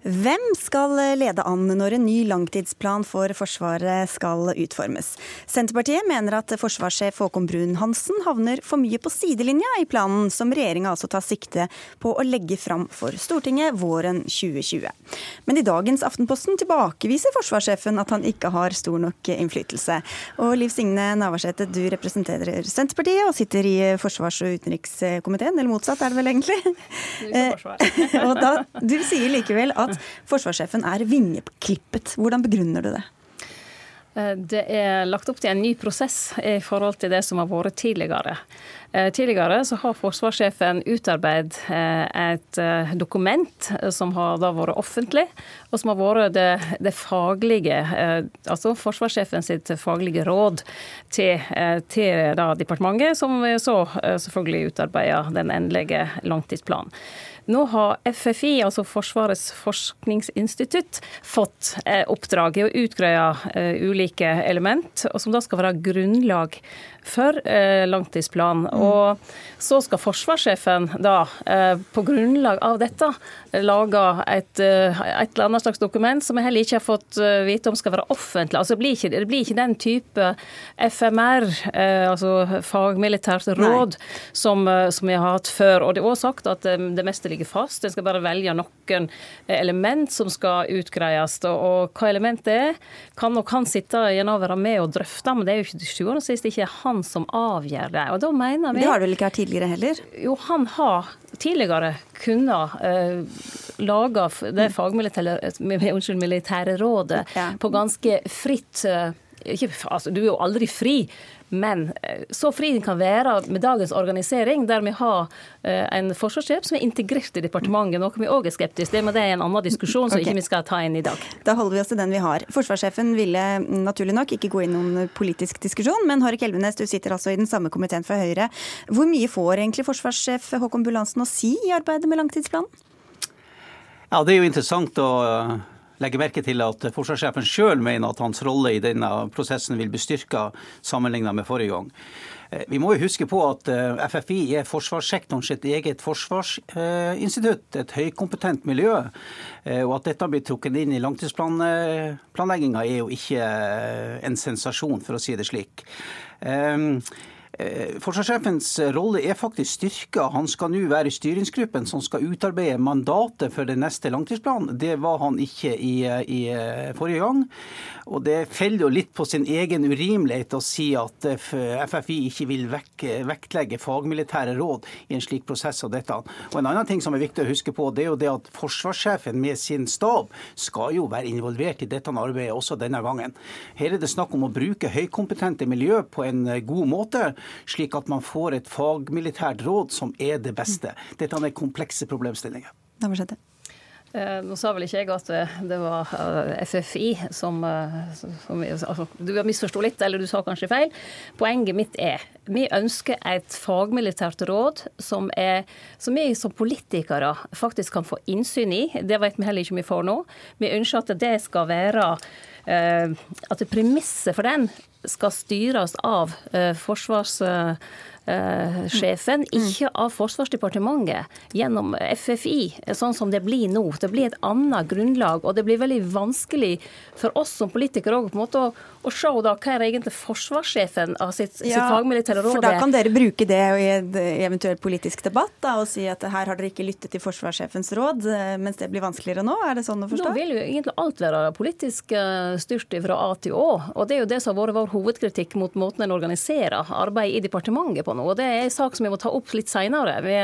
Hvem skal lede an når en ny langtidsplan for Forsvaret skal utformes? Senterpartiet mener at forsvarssjef Håkon Brun-Hansen havner for mye på sidelinja i planen, som regjeringa altså tar sikte på å legge fram for Stortinget våren 2020. Men i dagens Aftenposten tilbakeviser forsvarssjefen at han ikke har stor nok innflytelse. Og Liv Signe Navarsete, du representerer Senterpartiet og sitter i forsvars- og utenrikskomiteen, eller motsatt er det vel egentlig? og da, du sier likevel at at forsvarssjefen er vingeklippet. Hvordan begrunner du det? Eh, det er lagt opp til en ny prosess i forhold til det som har vært tidligere. Eh, tidligere så har forsvarssjefen utarbeidet eh, et dokument som har da vært offentlig, og som har vært det, det faglige, altså forsvarssjefen sitt faglige råd til, til departementet, som så selvfølgelig utarbeider den endelige langtidsplanen. Nå har FFI, altså Forsvarets forskningsinstitutt, fått eh, oppdraget å utgreie eh, ulike element, som da skal være grunnlag for eh, langtidsplanen. Mm. Og så skal forsvarssjefen da, på grunnlag av dette, lage et, et eller annet slags dokument som jeg heller ikke har fått vite om skal være offentlig. Altså, det, blir ikke, det blir ikke den type FMR, altså fagmilitært råd, som, som, vi har hatt før. Og det er også sagt at det meste ligger fast. En skal bare velge noen element som skal utgreies. Og hva element det er, kan nok han sitte igjen og være med og drøfte, men det er jo ikke til sjuende og sist ikke han som avgjør det. Og da mener vi Det har du vel ikke vært tidligere heller? Jo, han har tidligere kunnet uh, lage det fagmilitære unnskyld, militære rådet ja. på ganske fritt uh, ikke, altså, Du er jo aldri fri, men eh, så fri den kan være med dagens organisering, der vi har eh, en forsvarssjef som er integrert i departementet, noe vi òg er skeptiske til, men det er en annen diskusjon som okay. ikke vi skal ta inn i dag. Da holder vi oss til den vi har. Forsvarssjefen ville naturlig nok ikke gå inn i noen politisk diskusjon, men Hårek Elvenes, du sitter altså i den samme komiteen fra Høyre. Hvor mye får egentlig forsvarssjef Håkon Bulansen å si i arbeidet med langtidsplanen? Ja, Det er jo interessant å legger merke til at forsvarssjefen sjøl mener at hans rolle i denne prosessen vil bli styrka sammenlignet med forrige gang. Eh, vi må jo huske på at eh, FFI er forsvarssektoren sitt eget forsvarsinstitutt, et høykompetent miljø. Eh, og at dette blir trukket inn i langtidsplanlegginga er jo ikke en sensasjon, for å si det slik. Eh, forsvarssjefens rolle er faktisk styrka. Han skal nå være i styringsgruppen som skal utarbeide mandatet for den neste langtidsplanen. Det var han ikke i, i eh, forrige gang. Og Det faller jo litt på sin egen urimelighet å si at eh, FFI ikke vil vektlegge fagmilitære råd i en slik prosess av dette. Og En annen ting som er viktig å huske på, det er jo det at forsvarssjefen med sin stab skal jo være involvert i dette arbeidet også denne gangen. Her er det snakk om å bruke høykompetente miljø på en god måte slik at man får et fagmilitært råd som er det beste. Dette er komplekse problemstillinger. Eh, nå sa vel ikke jeg at det var eh, FFI som, eh, som altså, Du misforsto litt, eller du sa kanskje feil. Poenget mitt er vi ønsker et fagmilitært råd som, er, som vi som politikere faktisk kan få innsyn i. Det vet vi heller ikke om vi får nå. Vi ønsker at det skal være At premisset for den skal styres av forsvarssjefen sjefen, mm. ikke av Forsvarsdepartementet gjennom FFI, sånn som det blir nå. Det blir et annet grunnlag, og det blir veldig vanskelig for oss som politikere å, å, å se da, hva er egentlig forsvarssjefen av sitt, ja, sitt fagmilitære råd For da kan dere bruke det i en eventuell politisk debatt da, og si at her har dere ikke lyttet til forsvarssjefens råd, eh, mens det blir vanskeligere nå? Er det sånn å forstå? Nå vil jo egentlig alt være politisk eh, styrt fra A til Å. Og det er jo det som har vært vår hovedkritikk mot måten en organiserer arbeid i departementet på nå. Og det er en sak som vi må ta opp litt seinere. Vi,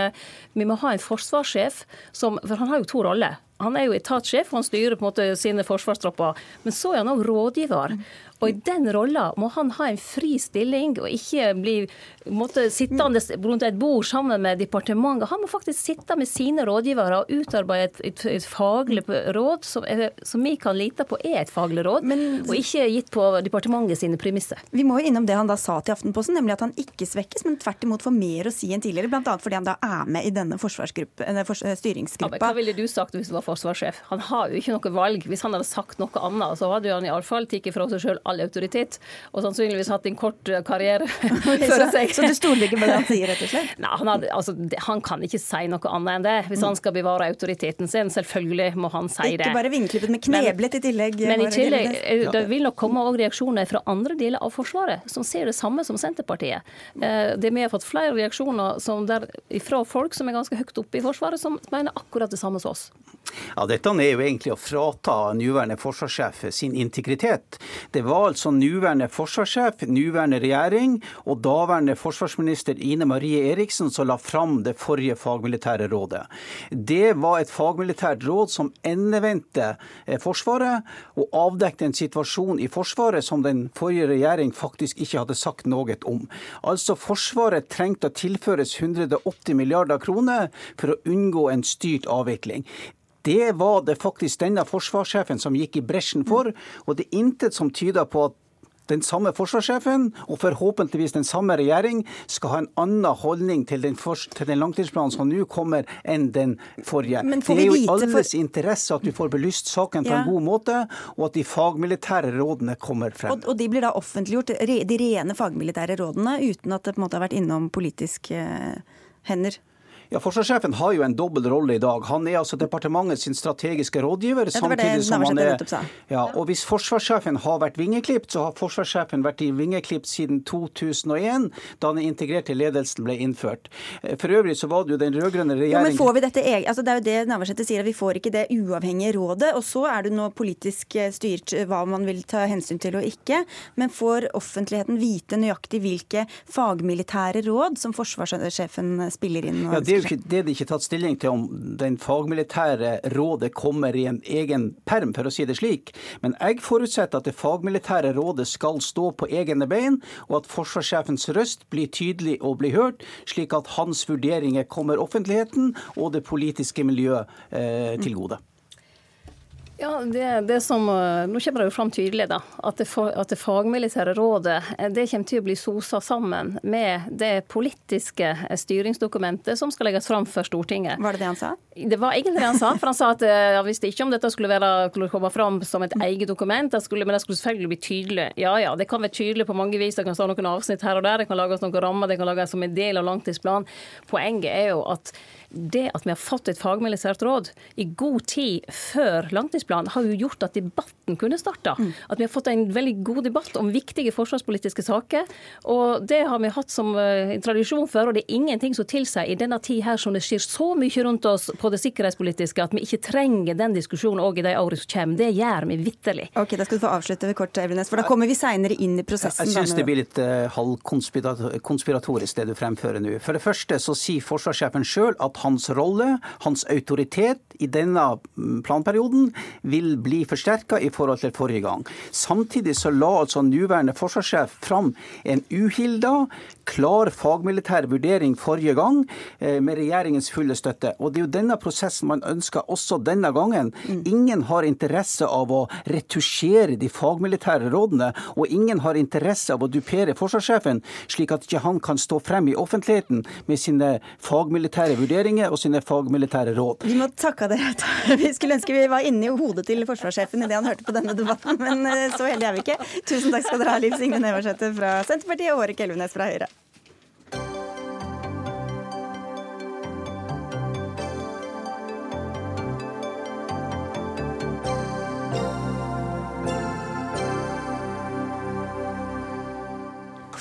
vi, må ha en forsvarssjef som For han har jo to roller. Han er jo etatssjef, han styrer på en måte sine forsvarstropper. Men så er han òg rådgiver. Og i den rolla må han ha en fri stilling, og ikke bli måtte sittende rundt et bord sammen med departementet. Han må faktisk sitte med sine rådgivere og utarbeide et, et, et faglig råd som, er, som, vi kan lite på er et faglig råd, men, og ikke gitt på departementet sine premisser. Vi må jo innom det han da sa til Aftenposten, nemlig at han ikke svekkes, men tvert imot får mer å si enn tidligere. Bl.a. fordi han da er med i denne styringsgruppa. Ja, hva ville du sagt hvis du var forsvarssjef? Han har jo ikke noe valg. Hvis han hadde sagt noe annet, så hadde han iallfall tatt fra seg sjøl all autoritet, og sannsynligvis hatt en kort eh, karriere så, så, du stoler ikke på det han sier, rett og slett? Nei, han, har, altså, han, kan ikke si noe annet enn det, hvis han skal bevare autoriteten sin. Selvfølgelig må han si ikke det. Ikke bare vingeklippet, med kneblet i tillegg. Men i tillegg, det vil nok komme reaksjoner fra andre deler av Forsvaret, som ser det samme som Senterpartiet. Det Vi har fått flere reaksjoner der, fra folk som er ganske høyt oppe i Forsvaret, som mener akkurat det samme som oss. Ja, Dette er jo egentlig å frata nåværende forsvarssjef sin integritet. Det var altså nåværende forsvarssjef, nåværende regjering og daværende forsvarsminister Ine Marie Eriksen som la fram det forrige fagmilitære rådet. Det var et fagmilitært råd som endevendte eh, Forsvaret og avdekte en situasjon i Forsvaret som den forrige regjering faktisk ikke hadde sagt noe om. Altså Forsvaret trengte å tilføres 180 milliarder kroner for å unngå en styrt avvikling. Det var det faktisk denne forsvarssjefen som gikk i bresjen for, og det er intet som tyder på at den samme forsvarssjefen, og forhåpentligvis den samme regjering, skal ha en annen holdning til den, til den langtidsplanen som nå kommer, enn den forrige. det er jo i alles for... interesse at du får belyst saken på ja. en god måte, og at de fagmilitære rådene kommer frem. Og, og de blir da offentliggjort, de rene fagmilitære rådene, uten at det på en måte har vært innom politiske hender? Ja, Forsvarssjefen har jo en dobbel rolle i dag. Han er altså departementets strategiske rådgiver. Ja, det som han er, ja, og Hvis forsvarssjefen har vært vingeklipt, så har forsvarssjefen vært i vingeklipt siden 2001, da den integrerte ledelsen ble innført. Eh, for øvrig så var det jo den rød-grønne regjeringen men får vi dette altså Det er jo det Navarsete sier, at vi får ikke det uavhengige rådet. Og så er det nå politisk eh, styrt eh, hva man vil ta hensyn til og ikke. Men får offentligheten vite nøyaktig hvilke fagmilitære råd som forsvarssjefen spiller inn? Ja, det er jo ikke, det er ikke tatt stilling til om den fagmilitære rådet kommer i en egen perm, for å si det slik. Men jeg forutsetter at det fagmilitære rådet skal stå på egne bein, og at forsvarssjefens røst blir tydelig og blir hørt, slik at hans vurderinger kommer offentligheten og det politiske miljøet eh, til gode. Ja, det, det som, eh, Nå kommer det jo fram tydelig da, at det, at det fagmilitære rådet eh, det kommer til å bli sosa sammen med det politiske eh, styringsdokumentet som skal legges fram for Stortinget. Var det det han sa? Det var egentlig det han sa. for Han sa at han visste ikke om dette skulle, være, komme fram som et eget dokument, det skulle, men det skulle selvfølgelig bli tydelig. Ja ja, det kan være tydelig på mange vis. Det kan stå noen avsnitt her og der, det kan lages noen rammer, det kan lages som en del av langtidsplanen. Poenget er jo at det at vi har fått et fagmilitært råd i god tid før langtidsplanen, har jo gjort at debatten kunne starta. Mm. At vi har fått en veldig god debatt om viktige forsvarspolitiske saker. Og det har vi hatt som uh, tradisjon for, og det er ingenting som tilsier i denne tid her som det skjer så mye rundt oss på det sikkerhetspolitiske, at vi ikke trenger den diskusjonen òg i de årene som kommer. Det gjør vi vitterlig. Ok, Da skal du få avslutte ved kort, Evenes, for da kommer vi seinere inn i prosessen. Jeg syns det blir litt uh, halvkonspiratorisk det du fremfører nå. For det første så sier forsvarssjefen sjøl at hans rolle, hans autoritet i denne mm, planperioden vil bli forsterka i forhold til forrige gang. Samtidig så la altså nåværende forsvarssjef fram en uhilda, klar fagmilitær vurdering forrige gang, eh, med regjeringens fulle støtte. Og Det er jo denne prosessen man ønsker også denne gangen. Mm. Ingen har interesse av å retusjere de fagmilitære rådene, og ingen har interesse av å dupere forsvarssjefen, slik at ikke han kan stå frem i offentligheten med sine fagmilitære vurderinger og sine fagmilitære råd. Vi må takke dere. Vi skulle ønske vi var inni hodet til forsvarssjefen idet han hørte på denne debatten, men eh, så heldige er vi ikke. Tusen takk skal dere ha, Liv Signe Navarsete fra Senterpartiet og Årek Elvenes fra Høyre.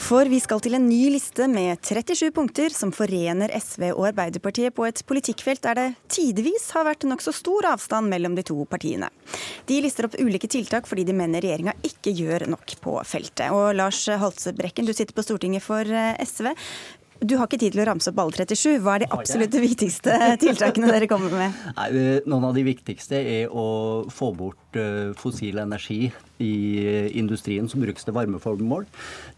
For vi skal til en ny liste med 37 punkter som forener SV og Arbeiderpartiet på et politikkfelt der det tidvis har vært nokså stor avstand mellom de to partiene. De lister opp ulike tiltak fordi de mener regjeringa ikke gjør nok på feltet. Og Lars Halsebrekken, du sitter på Stortinget for eh, SV. Du har ikke tid til å ramse opp alle 37. Hva er de absolutt viktigste tiltakene dere kommer med? Nei, noen av de viktigste er å få bort eh, fossil energi i industrien som brukes til varmeformål.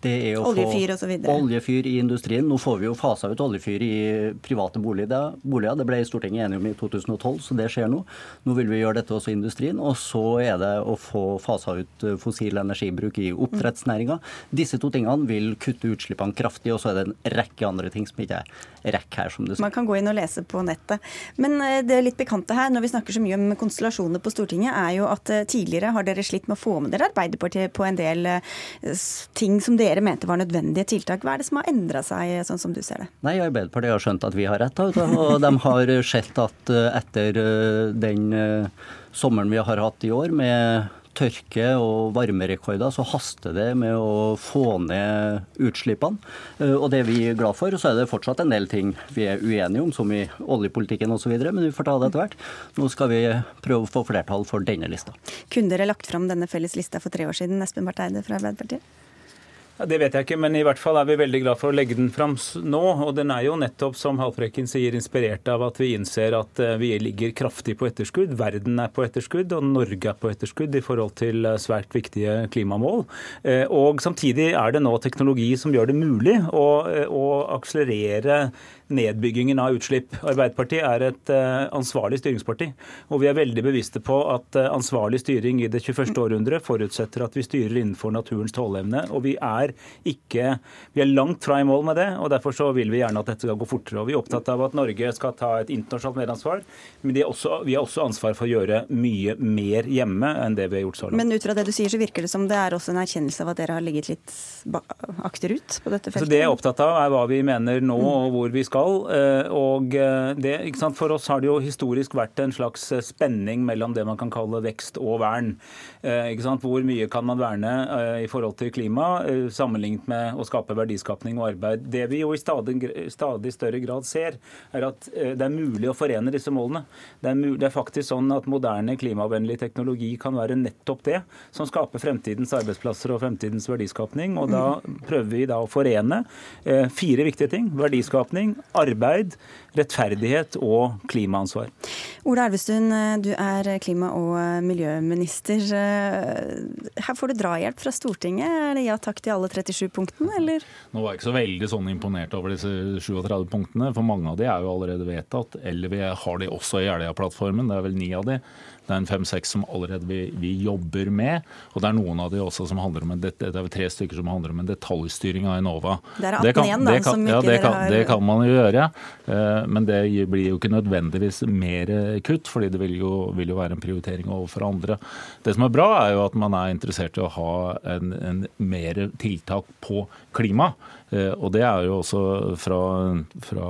Det er å oljefyr og. Oljefyr i industrien. Nå får vi jo fasa ut oljefyr i private boliger. Det ble Stortinget enige om i 2012, så det skjer nå. Nå vil vi gjøre dette også i industrien. Og så er det å få fasa ut fossil energibruk i oppdrettsnæringa. Disse to tingene vil kutte utslippene kraftig, og så er det en rekke andre ting som ikke er rekk her, som du sier. Man kan gå inn og lese på nettet. Men eh, det litt pikante her, når vi snakker så mye om konstellasjoner på Stortinget, er jo at at tidligere har dere slitt med å få med dere Arbeiderpartiet på en del ting som dere mente var nødvendige tiltak. Hva er det som har endra seg, sånn som du ser det? Nei, Arbeiderpartiet har skjønt at vi har rett, og de har sett at etter den sommeren vi har hatt i år, med tørke og varmerekorder, så haster det med å få ned utslippene. Eh, og det er vi glad for. Og Så er det fortsatt en del ting vi er uenige om, som i oljepolitikken osv., men vi får ta det etter hvert. Nå skal vi prøve å få flertall for denne lista. Kunne dere lagt fram denne felles lista for tre år siden, Espen Barth Eide fra Arbeiderpartiet? Det vet jeg ikke, men i hvert fall er vi veldig glad for å legge den fram nå. Og den er jo nettopp, som Haltbrekken sier, inspirert av at vi innser at eh, vi ligger kraftig på etterskudd. Verden er på etterskudd, og Norge er på etterskudd i forhold til eh, svært viktige klimamål. Eh, og samtidig er det nå teknologi som gjør det mulig å, å akselerere nedbyggingen av utslipp. Arbeiderpartiet er et uh, ansvarlig styringsparti. Og vi er veldig bevisste på at uh, ansvarlig styring i det 21. århundre forutsetter at vi styrer innenfor naturens tåleevne. Og vi er ikke Vi er langt fra i mål med det, og derfor så vil vi gjerne at dette skal gå fortere. Og vi er opptatt av at Norge skal ta et internasjonalt medansvar, men også, vi har også ansvar for å gjøre mye mer hjemme enn det vi har gjort så langt. Men ut fra det du sier, så virker det som det er også en erkjennelse av at dere har ligget litt akterut på dette feltet? Så det jeg er opptatt av, er hva vi mener nå, og hvor vi skal skal. Eh, og eh, det, For oss har det jo historisk vært en slags eh, spenning mellom det man kan kalle vekst og vern. Hvor mye kan man verne i forhold til klima, sammenlignet med å skape verdiskapning og arbeid. Det vi jo i stadig, stadig større grad ser, er at det er mulig å forene disse målene. Det er, det er faktisk sånn at moderne klimavennlig teknologi kan være nettopp det som skaper fremtidens arbeidsplasser og fremtidens verdiskapning. Og da prøver vi da å forene fire viktige ting. Verdiskapning, arbeid, rettferdighet og klimaansvar. Ola Elvestuen, du er klima- og miljøminister. Her får du drahjelp fra Stortinget. Er det ja takk til alle 37 punktene, eller? Nå var jeg ikke så veldig sånn imponert over disse 37 punktene, for mange av de er jo allerede vedtatt. Eller vi har de også i Jeløya-plattformen, det er vel ni av de. Det er en fem-seks som allerede vi, vi, jobber med. Og det er noen av de også som handler om en, det er tre stykker som handler om en detaljstyring av Enova. Det er 18 kan, igjen, da, kan, som ikke ja, det kan, har... det kan man jo gjøre. Eh, men det blir jo ikke nødvendigvis mer kutt, fordi det vil jo, vil jo være en prioritering overfor andre. Det som er bra, er jo at man er interessert i å ha en, en mer tiltak på klima. Eh, og det er jo også fra, fra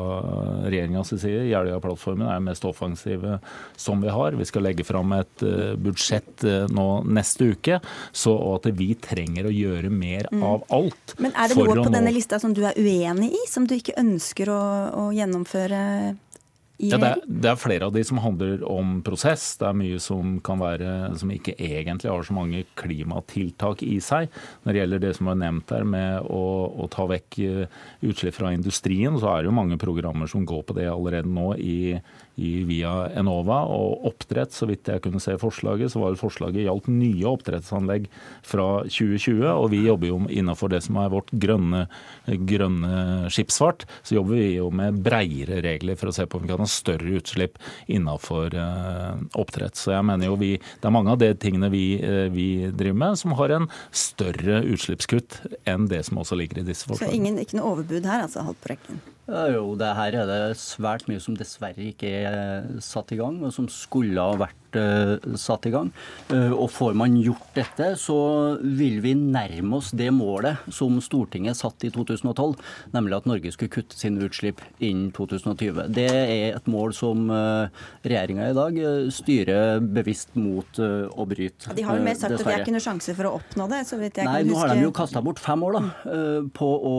regjeringas side. Jeløya-plattformen er den mest offensive som vi har. Vi skal legge fram et eh, budsjett eh, nå neste uke. Så at vi trenger å gjøre mer mm. av alt. Men er det noe på denne lista som du er uenig i, som du ikke ønsker å, å gjennomføre? Ja, det, er, det, er, flere av de som handler om prosess. Det er mye som kan være som ikke egentlig har så mange klimatiltak i seg. Når det gjelder det som er nevnt her med å, å ta vekk eh, utslipp fra industrien, så er det jo mange programmer som går på det allerede nå i, i, via Enova. Og oppdrett, så vidt jeg kunne se forslaget, så var det forslaget gjaldt nye oppdrettsanlegg fra 2020. Og vi jobber jo innenfor det som er vårt grønne, grønne skipsfart. Så jobber vi jo med breiere regler for å se på om vi kan ha større utslipp innenfor uh, oppdrett. Så jeg mener jo vi, det er mange av de tingene vi, uh, vi driver med som har en større utslippskutt enn det som også ligger i disse forslagene. Så ingen, ikke noe overbud her, altså, Haltbrekken? Jo, det her er det svært mye som dessverre ikke er satt i gang, og som skulle ha vært uh, satt i gang. Uh, og får man gjort dette, så vil vi nærme oss det målet som Stortinget satt i 2012, nemlig at Norge skulle kutte sine utslipp innen 2020. Det er et mål som eh, regjeringa i dag styrer bevisst mot å bryte. De har jo mer sagt dessverre. at det er ikke noen sjanse for å oppnå det? så vidt jeg Nei, kan huske. Nå har de jo kasta bort fem år da, på å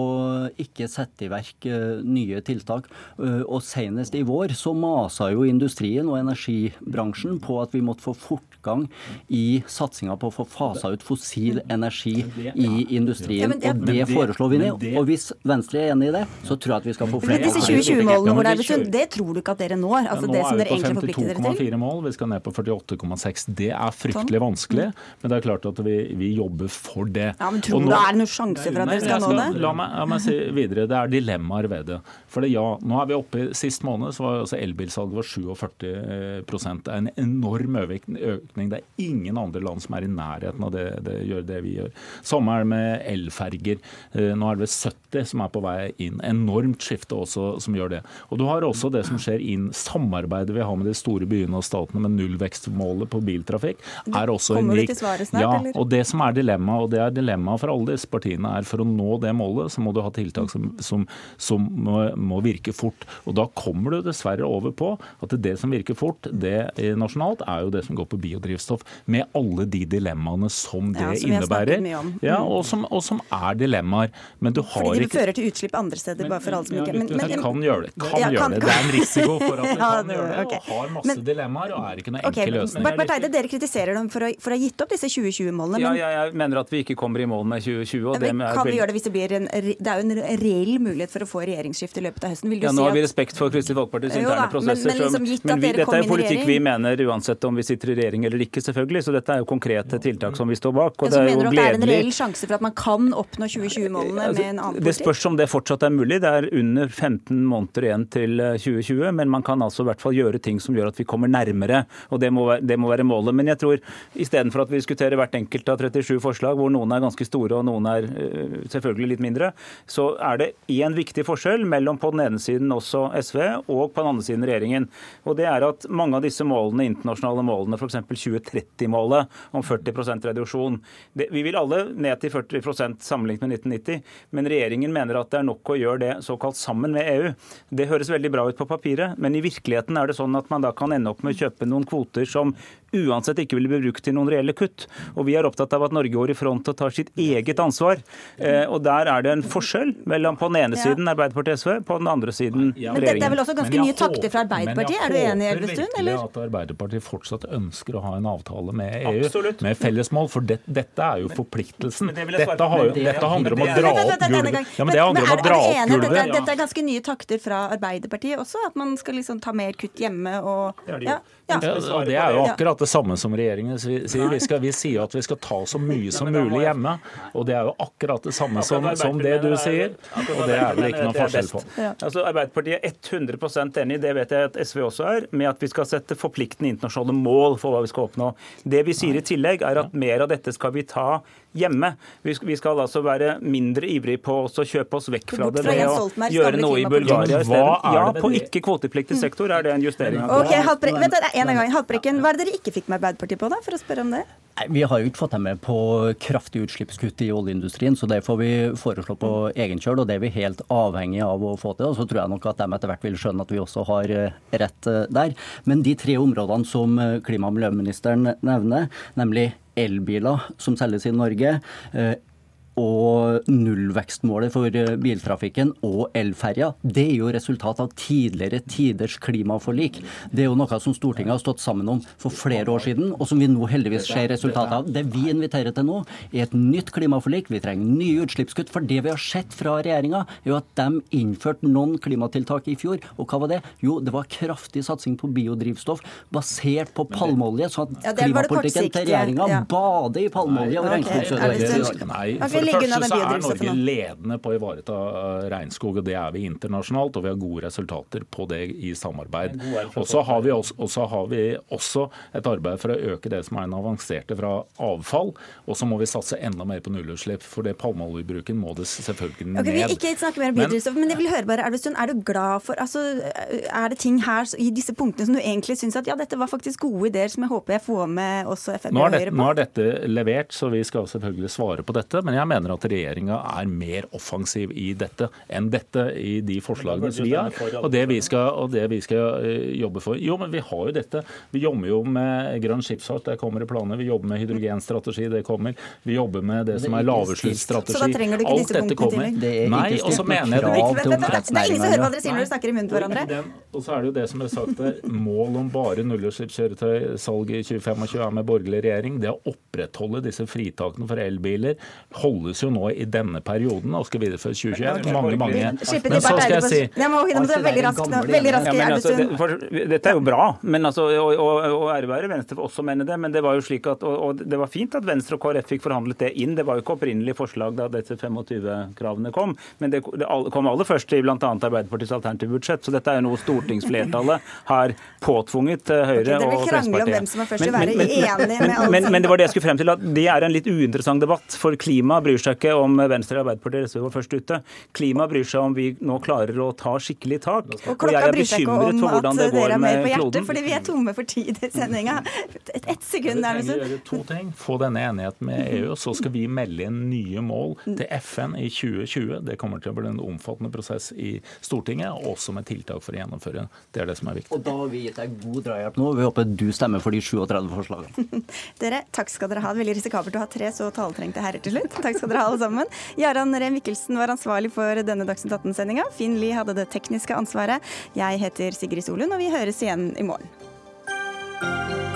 ikke sette i verk nye tiltak. Og senest i vår så masa jo industrien og energibransjen på at vi måtte få fortgang i satsinga på å få fasa ut fossil energi i industrien. Og det foreslår vi ned. Og hvis Venstre er enig i det, så tror jeg at vi skal få flere. Men disse 2020-målene, det tror du ikke at dere når? Altså det som dere egentlig forplikter dere til? Nå er vi på 52,4 mål, vi skal ned på 48,6. Det er fryktelig vanskelig, men det er klart at vi, vi jobber for det. Ja, men Tror du det er noen sjanse for at dere skal nå det? La meg, la meg si videre, det er dilemmaer ved det. For det, ja, nå er vi oppe i Sist måned så var altså elbilsalget 47 Det er en enorm økning. Det er ingen andre land som er i nærheten av det, det, gjør det vi gjør. Samme er det med elferger. Eh, nå er det vel 70 som er på vei inn. Enormt skifte også som gjør det. Og du har også det som skjer inn samarbeidet vi har med de store byene og statene med nullvekstmålet på biltrafikk, er også unikt. snart, ja, og det som er dilemma, og det er dilemma for alle disse partiene, er for å nå det målet, så må du ha tiltak som, som, som må, må virke fort. Og da kommer du dessverre over på at det som virker fort, det eh, nasjonalt, er jo det som går på biodrivstoff. Med alle de dilemmaene som det Ja, som innebærer. om. Ja, Mm. og som, og som er dilemmaer. Men du har Fordi det ikke fører til utslipp andre steder, bare for alle som ja, ikke litt, men, det kan gjøre det. Kan Ja, gjøre det. Det er en risiko for at det Ja, kan gjøre det, okay. og har masse Men- dilemmaer og er ikke noen okay, enkel løsning. Bart Eide, dere kritiserer dem for å, for å ha gitt opp disse 2020-målene. Ja, men ja, jeg mener at vi ikke kommer i mål med 2020. Og det men kan vi gjøre det hvis det blir en Det er jo en reell mulighet for å få regjeringsskifte i løpet av høsten. Vil du Ja, si nå har vi respekt for Kristelig Folkepartis interne da, prosesser. men liksom men vi, dette er politikk vi mener uansett om vi sitter i regjering eller ikke, selvfølgelig. Så dette er jo konkrete tiltak som vi står bak. Og Ja, det så er mener du at det er en reell sjanse for at man kan oppnå 2020-målene Altså, med en annen Det spørs om det fortsatt er mulig. Det er under 15 måneder igjen til eh, 2020, men man kan altså i hvert fall gjøre ting som gjør at vi kommer nærmere. og Det må være, det må være målet. Men jeg tror istedenfor at vi diskuterer hvert enkelt av 37 forslag, hvor noen er ganske store og noen er eh, selvfølgelig litt mindre, så er det én viktig forskjell mellom på den ene siden også SV og på den andre siden regjeringen. Og det er at mange av disse målene, internasjonale målene, f.eks. 2030-målet om 40 reduksjon, det, vi vil alle ned til 40% sammenlignet med 1990, men regjeringen mener at det er nok å gjøre det såkalt sammen med EU. Det høres veldig bra ut på papiret, men i virkeligheten er det sånn at man da kan ende opp med å kjøpe noen kvoter som uansett ikke vil bli brukt til noen reelle kutt. Og vi er opptatt av at Norge går i front og tar sitt eget ansvar. Eh, og der er det en forskjell mellom på den ene siden Arbeiderpartiet og SV, på den andre siden regjeringen. Men dette er vel også ganske nye takter fra Arbeiderpartiet? Er du Men jeg håper virkelig at Arbeiderpartiet fortsatt ønsker å ha en avtale med EU Absolutt. med fellesmål, for det, dette er jo forpliktelsen. det Dette, har, jo- det- dette handler om å dra opp gulvet. Ja, men det handler om er, å dra er opp enig? Gulvet. dette er ganske nye takter fra Arbeiderpartiet også? At man skal liksom ta mer kutt hjemme og. Ja, Det er jo akkurat det samme som regjeringen sier. Vi, skal, vi sier at vi skal ta så mye som mulig hjemme. Og det er jo akkurat det samme som, som det du sier. Og det er vel ikke noe forskjell på. Altså, Arbeiderpartiet er 100% enig, det vet jeg at SV også er, med at vi skal sette forpliktende internasjonale mål for hva vi skal oppnå. Det vi sier i tillegg, er at mer av dette skal vi ta hjemme. Vi skal, vi skal altså være mindre ivrige på å kjøpe oss vekk fra det ved å gjøre noe i. Bulgaria isteden. Ja, på ikke-kvotepliktig sektor er det en justering. Ok, det. Haltbre vent, en gang. Haltbrekken, hva er det dere ikke fikk med Arbeiderpartiet på, da? For å spørre om det. Nei, Vi har jo ikke fått dem med på kraftige utslippskutt i oljeindustrien, så det får vi foreslå på egen kjøl. Og det er vi helt avhengig av å få til. Og så tror jeg nok at de etter hvert vil skjønne at vi også har eh, rett eh, der. Men de tre områdene som eh, klima- og miljøministeren nevner, nemlig elbiler som selges i Norge, eh, og nullvekstmålet for eh, biltrafikken og elferja, det er jo resultat av tidligere tiders klimaforlik. Det er jo noe som Stortinget har stått sammen om for flere år siden, og som vi nå heldigvis ser resultatet av. Det vi inviterer til nå, er et nytt klimaforlik. Vi trenger nye utslippskutt. For det vi har sett fra regjeringa, er jo at de innførte noen klimatiltak i fjor. Og hva var det? Jo, det var kraftig satsing på biodrivstoff basert på palmeolje. Så at Ja, det var det klimapolitikken til regjeringa bader i palmeolje og Ok, det første så er Norge ledende på å ivareta uh, regnskog, og det er vi internasjonalt. Og vi har gode resultater på det i samarbeid. Og så har vi også, og har vi også et arbeid for å øke det som er den avanserte fra avfall. Og så må vi satse enda mer på nullutslipp, for det palmeoljebruken må det selvfølgelig ned. Okay, Vi ikke snakke mer om Men- biodrivstoff, men jeg vil høre bare, Elvestuen, er du glad for altså, Er det ting her i disse punktene som du egentlig syns at ja, dette var faktisk gode ideer som jeg håper jeg får med også Frp og Høyre på? nå er dette levert, så vi skal selvfølgelig svare på dette. Men jeg mener at regjeringa er mer offensiv i dette enn dette i de forslagene som vi har. Og det vi skal, og det vi skal eh, jobbe for. Jo, men vi har jo dette. Vi jobber jo med grønn skipsfart, det kommer i planer. Vi jobber med hydrogenstrategi, det kommer. Vi jobber med det som er lavutslippsstrategi. Alt dette kommer. Det er Nei, og så mener jeg det ikke. Det er ingen som hører hva dere sier når dere snakker i munnen på hverandre. Og så er det jo det som er sagt der, mål om bare nullutslippskjøretøy salg i 2025 er med borgerlig regjering. Det å opprettholde disse fritakene for elbiler, holde holdes jo nå i denne perioden og skal videreføres 2021. Mange, mange Men så skal jeg si Jeg må innom det veldig raskt. Veldig raskt, Ja, altså, det, for, dette er jo bra, men altså, og, og, og ære være Venstre for også mene det. Men det var jo slik at, og, og det var fint at Venstre og KrF fikk forhandlet det inn. Det var jo ikke opprinnelig forslag da disse 25-kravene kom, men det, det kom aller først i bl.a. Arbeiderpartiets alternative budsjett. Så dette er jo noe stortingsflertallet har påtvunget eh, Høyre og Fremskrittspartiet. men, men det var det jeg skulle frem til, at det er en litt uinteressant debatt. For klima bryr seg ikke om Venstre Arbeiderpartiet SV var først ute. Klima bryr seg om vi nå klarer å ta skikkelig tak. Og Og jeg er bekymret for hvordan det går er med hjertet, kloden. fordi vi er tomme for tid i sendinga. Et, ett sekund der, Vi trenger gjøre to ting. Få denne enigheten med EU, så skal vi melde inn nye mål til FN i 2020. Det kommer til å bli en omfattende prosess i Stortinget, også med tiltak for å gjennomføre. Det er det som er viktig. Og da har vi gitt deg god drahjelp nå. Vi håper du stemmer for de 37 forslagene. Dere, takk skal dere ha. Veldig risikabelt å ha tre så taletrengte herrer til slutt. Takk skal skal dere ha, alle sammen. Jarand Ree Mikkelsen var ansvarlig for denne Dagsnytt 18-sendinga. Finn Lie hadde det tekniske ansvaret. Jeg heter Sigrid Solund, og vi høres igjen i morgen.